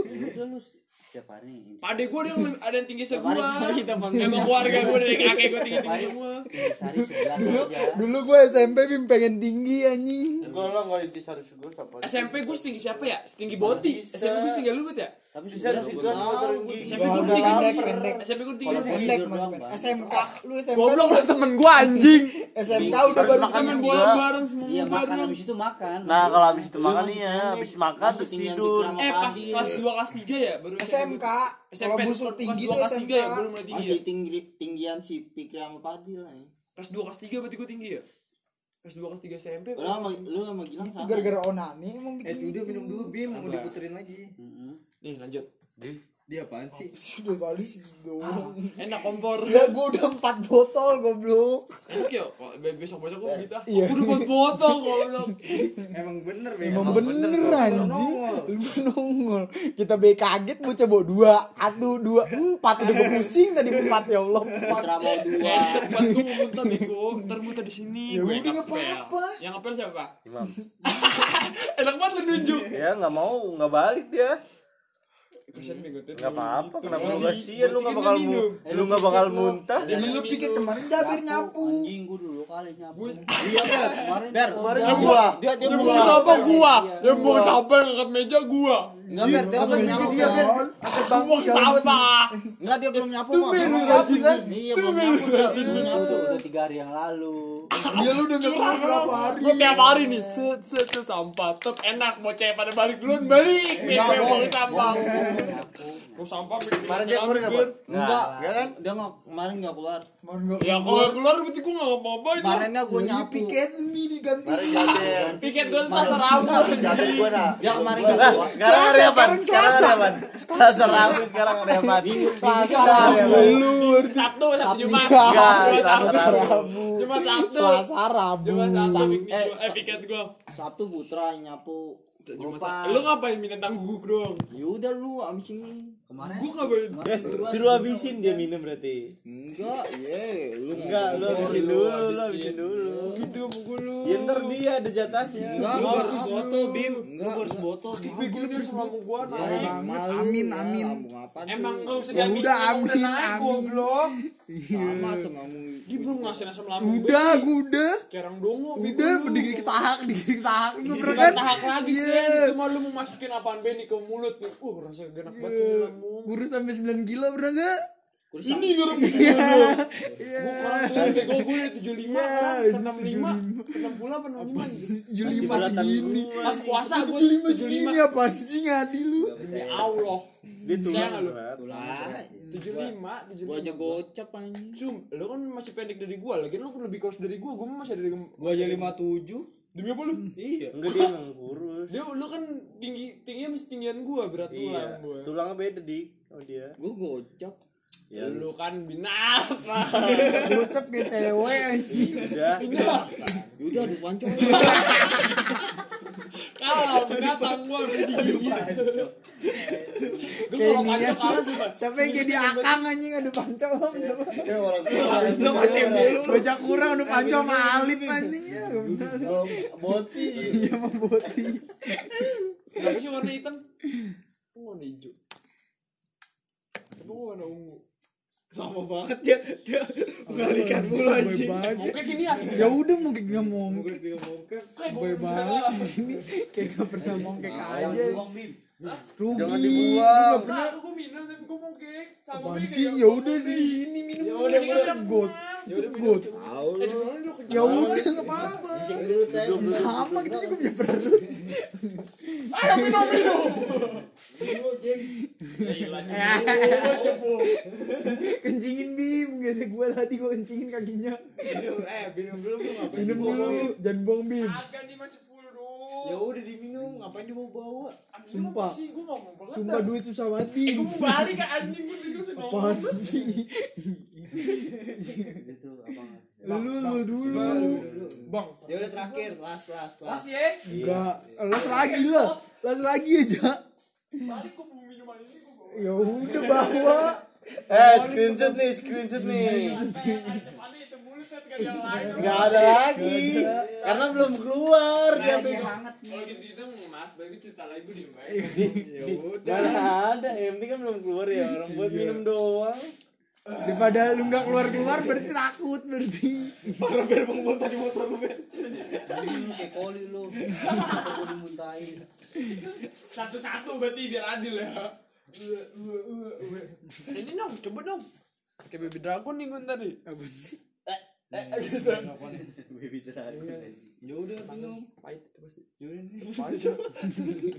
D: setiap hari
C: Pade gue yang lebih- ada yang tinggi segua emang keluarga gue dari kakek gue tinggi tinggi semua
D: aja
B: dulu gua SMP bim pengen tinggi anjing
A: Enggak lah enggak di Saris gue apa.
C: SMP gue setinggi siapa ya setinggi boti. SMP gue setinggi lu bet ya
D: tapi
A: di situ tinggi.
C: SMP gue
B: Udah
C: tinggi
B: pendek, pendek.
C: SMP gue tinggi
B: pendek. SMK lu SMK
C: goblok
B: udah
C: udah temen gue anjing
B: SMK udah baru
A: makan
C: temen bola bareng semua
D: iya makan habis itu makan
A: Nah, kalau habis itu makan iya, habis makan terus tidur.
C: eh pas kelas 2 kelas 3 ya baru
B: SMK
C: SMP
B: kalau busuk tinggi
C: 2
B: tuh
C: kelas 3
B: SMK
C: ya mulai tinggi ya?
F: masih tinggi tinggian si Pikri sama Padil lah ya.
C: kelas 2 kelas 3 berarti gue tinggi ya? Kelas 2 kelas 3 SMP
F: lu sama lu sama Gilang
B: itu
F: sama.
B: gara-gara onani emang
G: Eh
B: bikin
G: udah minum dulu Bim, mau diputerin lagi.
C: Nih lanjut
G: Dia apaan sih?
B: sudah tadi sih doang
C: enak kompor.
B: Ya gua udah empat botol goblok.
C: Enak ya kok besok besok gue gitu
B: Iya.
C: aku udah buat botol kalau
G: Emang bener.
B: Emang bener anjing. Lu nongol. Kita be kaget bocah bawa dua. Satu, dua, empat. Udah gue pusing tadi empat. Ya Allah empat.
F: Mau dua.
C: Banget gue mau muntah bego Ntar muntah di sini.
B: Ya
C: Gue
B: udah, nggak apa-apa.
C: Yang ngepel siapa?
A: Imam.
C: Enak banget lu nunjuk.
A: Ya nggak mau, nggak balik dia.
C: Kasian bego tuh
A: Nggak apa-apa, kenapa lu kasihan lu nggak bakal
C: dia
A: mu, lu nggak bakal muntah.
B: Jadi lu pikir kemarin Jabir nyapu.
D: Anjing gua dulu kali nyapu.
F: Iya ber.
D: Kemarin
F: ber kemarin gua dia dia
C: buang sampah gua
D: Iya.
C: Yang buang sampah yang angkat meja gua.
F: Enggak ber. Dia kan nyapu
B: Iya,
F: ber
B: kan?
C: Buang sampah.
F: enggak dia belum nyapu Belum nyapu, kan iya belum nyapu dia belum nyapu
D: udah tiga hari yang lalu
B: Iya lu udah gak keluar berapa hari
C: Gue tiap hari nih Set set set sampah. Tetep enak Bocah pada balik duluan Balik. Gue
B: Enggak,
C: buang
B: Bang.
C: sampah Buang sampah
A: Kemarin dia keluar nggak, Bang?
F: enggak
A: Ya kan?
F: dia nggak kemarin nggak keluar.
B: Kemarin gak
C: Ya kalau keluar berarti gue gak ngapa-ngapain
F: kemarinnya gua nyapu.
B: piket ini diganti.
C: Piket gue sasar rambut
A: Jaber gua dah.
F: dia kemarin nggak keluar
A: sekarang ada apa?
B: sekarang
A: apa? Selasa Rabu sekarang ada apa?
B: Selasa. Rabu
C: Sabtu Sabtu. Jumat.
A: Enggak,
C: Sabtu.
A: Rabu.
C: Jumat Sabtu.
B: Selasa Rabu
C: Jumat Sabtu. Piknik
F: Eh,
C: gua- Eh piket gue
F: Sabtu Putra nyapu
D: Lupa.
C: Sabtu. Lu ngapain minta tangguk dong?
F: yaudah lu abis ini
D: kemarin
C: Gue ngapain?
A: Eh, suruh habisin dia minum berarti.
F: enggak ye lu
A: Enggak, lu habisin dulu, lu habisin dulu.
C: Itu pukul lu
A: Ya ntar dia ada jatahnya.
F: enggak
G: Lu
F: gua
G: harus botol Bim. Lu
F: enggak
G: harus botol Bim.
C: Tapi gue udah sama
F: Ya,
C: naik
F: emang malu
B: Amin,
F: ya,
B: amin.
C: Emang gak usah
B: Ya udah, amin,
C: naik,
B: amin.
C: Goblok
F: sama ngomong
C: Dia belum ngasih asam lambung
B: Udah gue udah.
C: Kerang dongo
B: Udah dikit kita hak Dikit kita hak Gue pernah kan?
C: tahak lagi sih
B: Iya.
C: Cuma lu mau masukin apaan Benny ke mulut. Nih Uh rasa genak banget sih lambung
B: Kurus sampai 9 kilo pernah gak?
C: Ini gara
B: Iya.
C: Gue sekarang tuh bego gue 75 sekarang Ke 65 Ke 60 apa 65
B: 75
A: berat
B: segini?
C: Pas puasa gue
B: 75 segini
C: 75
B: apaan sih ngadi lu?
C: Demi Allah.
A: Dia tulang
C: lu.
A: Berat.
F: ah
C: 75
F: gua aja
C: 75
F: gocap anjing.
C: Cum, lu kan masih pendek dari gua, lagi lu kan lebih kurus dari gua, gua masih dari
G: Gua aja 57.
C: Demi apa lu?
G: Iya.
A: Enggak dia emang kurus.
C: Dia lu kan tinggi tingginya masih tinggian gua, berat tulang
A: Iya.
C: gua.
A: Tulangnya beda dik. Oh dia.
F: gua gocap
A: Ya
C: Lu kan binatang.
B: Gocap kayak cewek anjing
A: udah.
F: yaudah aduh panco
C: Kalah binatang gua udah digigit. Gua
B: Kayak
C: kalau
B: ya
C: panjang kalah sih.
B: Siapa yang kayak di akang anjing Aduh panco
A: Ya orang tua.
B: Bocah kurang Aduh panco sama Alif anjing ya
A: Boti.
B: Iya mau boti
C: Kenapa sih warna hitam? Gua warna hijau. Gua warna ungu.
F: lama banget dia dia mengalihkan mulu anjing.
C: Oke gini ya.
B: Ya udah mungkin gak mau
F: Mungkin mongkek
B: Boy banget di sini kayak gak pernah mongkek aja. Rugi.
A: Jangan dibuang.
B: gak pernah.
C: Nah, gue minum tapi gue mau kek. Sama
B: sih?
C: ya
B: Ya udah di sini minum.
F: Ya udah,
B: got.
F: ya udah
B: Got.
A: Tahu
C: Eh,
B: Ya udah gak apa-apa. Sama kita juga punya perut.
C: Ayo minum minum.
B: Kencingin bim, ada gue tadi gue kencingin kakinya.
F: minum eh minum dulu
B: Minum dulu, jangan buang bim.
C: Agak nih masih full dong.
F: ya udah diminum ngapain dibawa bawa
B: Sumpah.
C: sih gue banget.
B: Sumpah duit susah banget
C: Eh,
B: bim.
C: gue mau balik ke anjing gue tidur
B: Apaan sih?
D: Itu apa?
B: Lu lu dulu.
C: Bang.
F: ya udah terakhir last last last
C: Masih ya?
B: Enggak, las lagi lah. Las lagi aja.
C: Balik gue mau minuman ini bawa.
B: Ya udah bawa.
A: Eh, screenshot nih, screenshot nih. Enggak ada lagi. Karena belum keluar dia
D: nih.
C: Kalau gitu itu mas, bagi cerita lagi gue aja.
F: ya udah
A: ada, yang penting kan belum keluar ya orang buat minum doang.
B: Daripada lu nggak keluar keluar berarti takut berarti.
F: parah biar bang bang tadi motor lu
D: lu kayak koli lu. Aku dimuntahin.
C: Satu-satu berarti biar adil ya. Ini dong, coba dong. Kayak baby dragon nih gue tadi.
B: Apa sih?
D: Baby dragon.
F: ya udah minum
C: Pahit itu pasti.
F: ya udah nih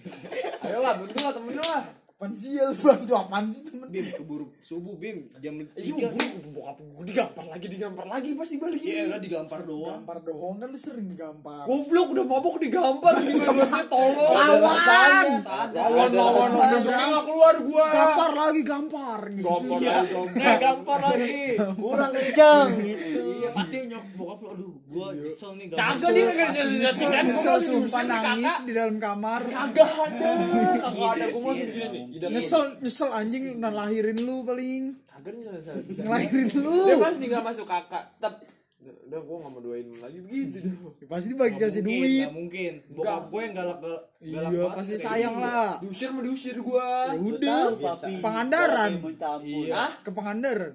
C: Ayolah, bantu lah temen lah.
B: Apaan sih ya lu bantu apaan sih temen?
F: bim keburu subuh bim jam
C: Iya, gue bokap gue digampar lagi, digampar lagi pasti balik.
F: iya udah digampar doang
B: Gampar doang kan lu sering gampar.
C: Goblok udah mabok digampar gimana sih tolong.
B: Lawan.
C: Lawan lawan udah nggak keluar gua.
B: Gampar lagi gampar gitu.
C: Gampar
F: Iya.
C: lagi, gampar.
F: eh gampar lagi
A: Kurang kenceng gitu.
F: iya pasti nyok bokap lu aduh gua nyesel nih
C: Kagak dia di
B: Nyesel, nyesel sumpah nangis di dalam kamar.
C: Kagak ada, kagak ada. Gue masih begini nih. Idan.
B: Nyesel, nyesel anjing udah lahirin lu paling.
C: Kagak nih saya bisa.
B: Ngelahirin lu.
C: Dia kan tinggal masuk kakak. Tep. Udah gue gak mau doain lu lagi begitu dong.
B: Ya, Pasti bagi kasih duit.
F: nggak mungkin bokap gue yang galak galak
B: Iya, pasti sayang lah.
C: Diusir mah diusir gua.
B: Ya udah. Pangandaran.
F: Iya
B: ke Pangandaran.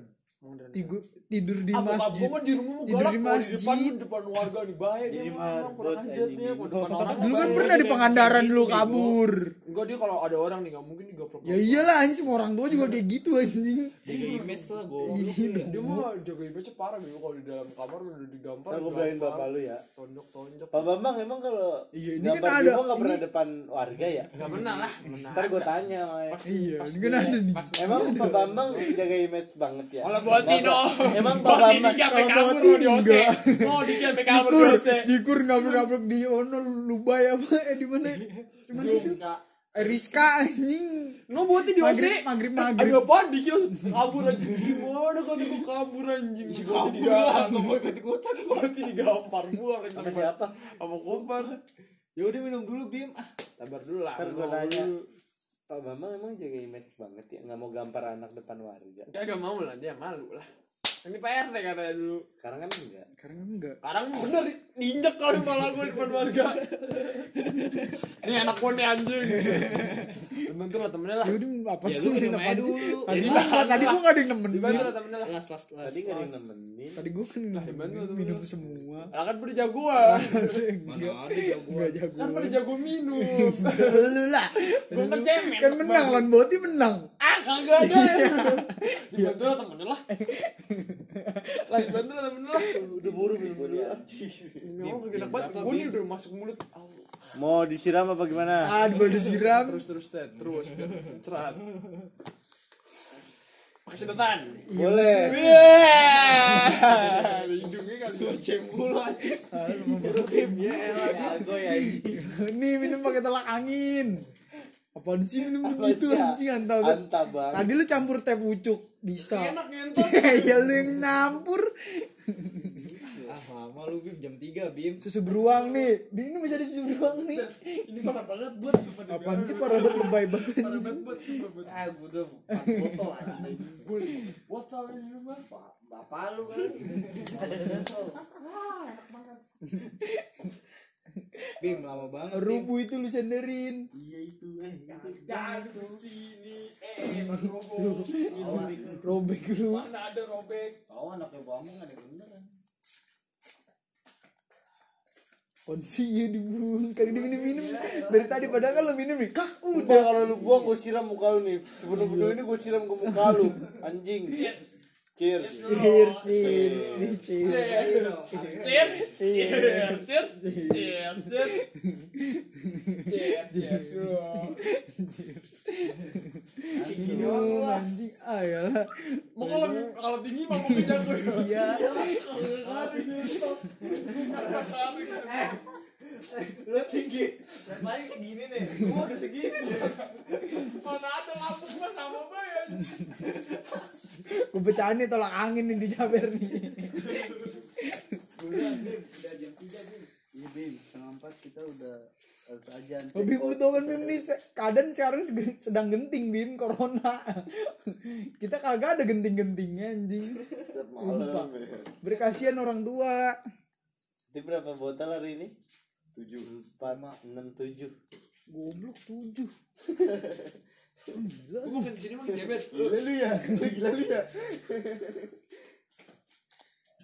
B: Tidur tidur di masjid.
C: gua mah di rumah mah
B: Tidur
C: galak
B: di
C: kalau di depan
B: masjid.
C: di depan warga nih bahaya dia mah kurang ajarnya depan orang
B: Dulu kan pernah di Pangandaran lu kabur.
C: Enggak dia kalau ada orang nih gak mungkin digaplok.
B: Ya iyalah anjing semua orang tua juga kayak gitu anjing.
F: jaga image lah gue
C: Dia mah jaga image parah gitu kalau di dalam kamar udah digampar.
A: Gue bilangin bapak lu ya.
C: Tonjok tonjok.
A: Pak Bambang emang kalau
B: Iya, ini kan ada-
A: Bimo nggak pernah
B: ini-
A: depan warga ya?
C: Gak pernah lah.
A: Ntar gue tanya.
B: Iya, ini kan ada nih.
A: Emang Pak Bambang jaga image banget ya?
C: Kalau buat Tino.
A: Emang Pak Bambang
C: sampai
B: Kalau
C: kabur
B: buat
C: lo di
B: enggak.
C: Oh, Diki sampai kabur di
B: Jikur,
C: OC.
B: jikur ngabruk-ngabruk di ono Lubay apa eh di mana? Di mana itu? Eh, Rizka anjing.
C: No buatnya di OC.
B: Maghrib, maghrib, maghrib.
C: Ada apaan Diki langsung kabur anjing. Gimana kata gue kabur anjing. Buatnya digampar. Gue mau ikut ikutan. Buatnya digampar buang.
A: Sama siapa?
C: Sama Kobar.
F: ya udah minum dulu bim ah
C: Sabar dulu lah.
A: Ntar gue
C: ngomong
A: nanya.
C: dulu.
A: Pak Bambang emang jaga image banget ya? Nggak mau gampar anak depan warga?
C: Kagak mau lah dia malu lah. Ini PRT katanya dulu.
A: Sekarang kan enggak.
B: Sekarang enggak.
C: Sekarang bener di- diinjek kali malah gue di depan warga. Ini anak gue nih anjing. Bantu lah temennya lah.
B: Ya udah apa
F: Ya,
B: sih
F: lu minum aja dulu.
B: Tadi
C: Ya,
B: tadi gua enggak ada yang nemenin.
C: Dibantu lah temennya lah.
F: last last last
A: Tadi nggak ada yang nemenin.
B: Tadi gua kan
C: dibantu lah,
B: minum semua.
C: Lah kan pada jagoan.
F: mana ada jago
B: Enggak jago.
C: Kan pada jago minum.
B: Lu lah.
C: Gue kan cemen.
B: Kan menang lawan Boti menang.
C: Ah kagak ada. Dibantu lah temennya lah. Lah dibantu lah temennya lah.
A: Udah buru.
C: Ini enak banget. Gue nih udah masuk mulut. Au.
A: Mau disiram apa gimana?
B: Ah, di bawah disiram.
C: Terus terus Ted. terus cerat. Pakai sedotan.
A: Boleh.
C: Wah, hidungnya kali
A: ya anjing.
B: Nih minum pakai tolak angin. Apaan sih minum gitu anjing antau tuh.
A: Anta bang.
B: Tadi lu campur teh pucuk bisa.
C: Enak ngentot.
B: ya lu yang nyampur.
F: ah lama lu bim jam 3 bim
B: Susu beruang nih. Di ini masih ada susu beruang nih.
C: Ini parah banget buat sumpah demi
B: Apaan sih para banget lebay banget.
C: Parah banget buat sumpah.
A: Ah, udah foto anjing.
C: Botol di rumah.
A: Bapak lu kan.
E: Bim lama banget.
B: rubuh itu lu senderin
A: Iya itu eh.
C: Jangan ke sini. Eh, Mas Robo.
B: robek lu
C: Mana ada robek?
D: Oh anaknya nggak ada bener kan?
B: kondisi ya dibung kagak diminum minum dari tadi padahal kan lu minum nih kah
A: Udah kalau lu buang gue siram muka lu nih. Sepenuh-penuh ini gue siram ke muka lu. Anjing. Cheers.
B: cheers cheers cheers
C: Cheers. Cheers. Cheers. Cheers. Cheers. Cheers.
B: anjing ah ya lah
C: Mau kalau kalau tinggi mau mungkin jago ya.
B: iya
A: Lu tinggi.
C: Paling segini nih. Gua udah segini nih. Mana ada lampu gua sama bayar.
B: gue pecahin nih tolak angin nih di jaber nih
D: Iya Bim, setengah empat kita udah harus ajan.
B: Oh, Bim lu tau kan Bim nih se- keadaan sekarang sedang genting Bim corona kita kagak ada genting-gentingnya anjing sumpah berkasihan orang tua
A: Itu berapa botol hari ini? Tujuh. Empat, enam, tujuh.
B: goblok tujuh
C: Gua main di sini mah gebet.
A: Gila lu ya. Gila lu ya.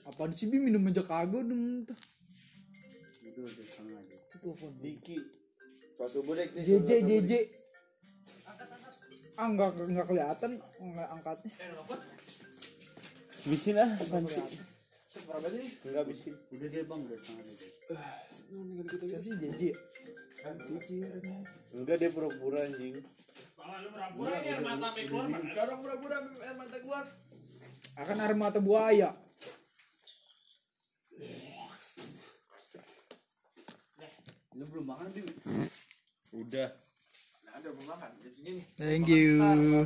B: apa sih Bim minum aja kagak udah muntah
D: Itu udah setengah aja.
B: telepon
A: Diki. Pas subuh dek nih.
B: JJ JJ ah nggak nggak kelihatan nggak angkatnya
A: Bisin ah. apaan sih?
C: Berapa sih?
A: Enggak bisin.
D: Udah dia bang udah setengah aja.
B: Siapa sih JJ JJ
A: Enggak dia pura-pura anjing.
C: Pura-pura ini air mata sampai keluar. Mana ada orang pura-pura air mata keluar.
B: akan air mata buaya
D: Lu belum makan Bim?
A: Udah.
C: Ada mau makan. Jadi gini.
B: thank you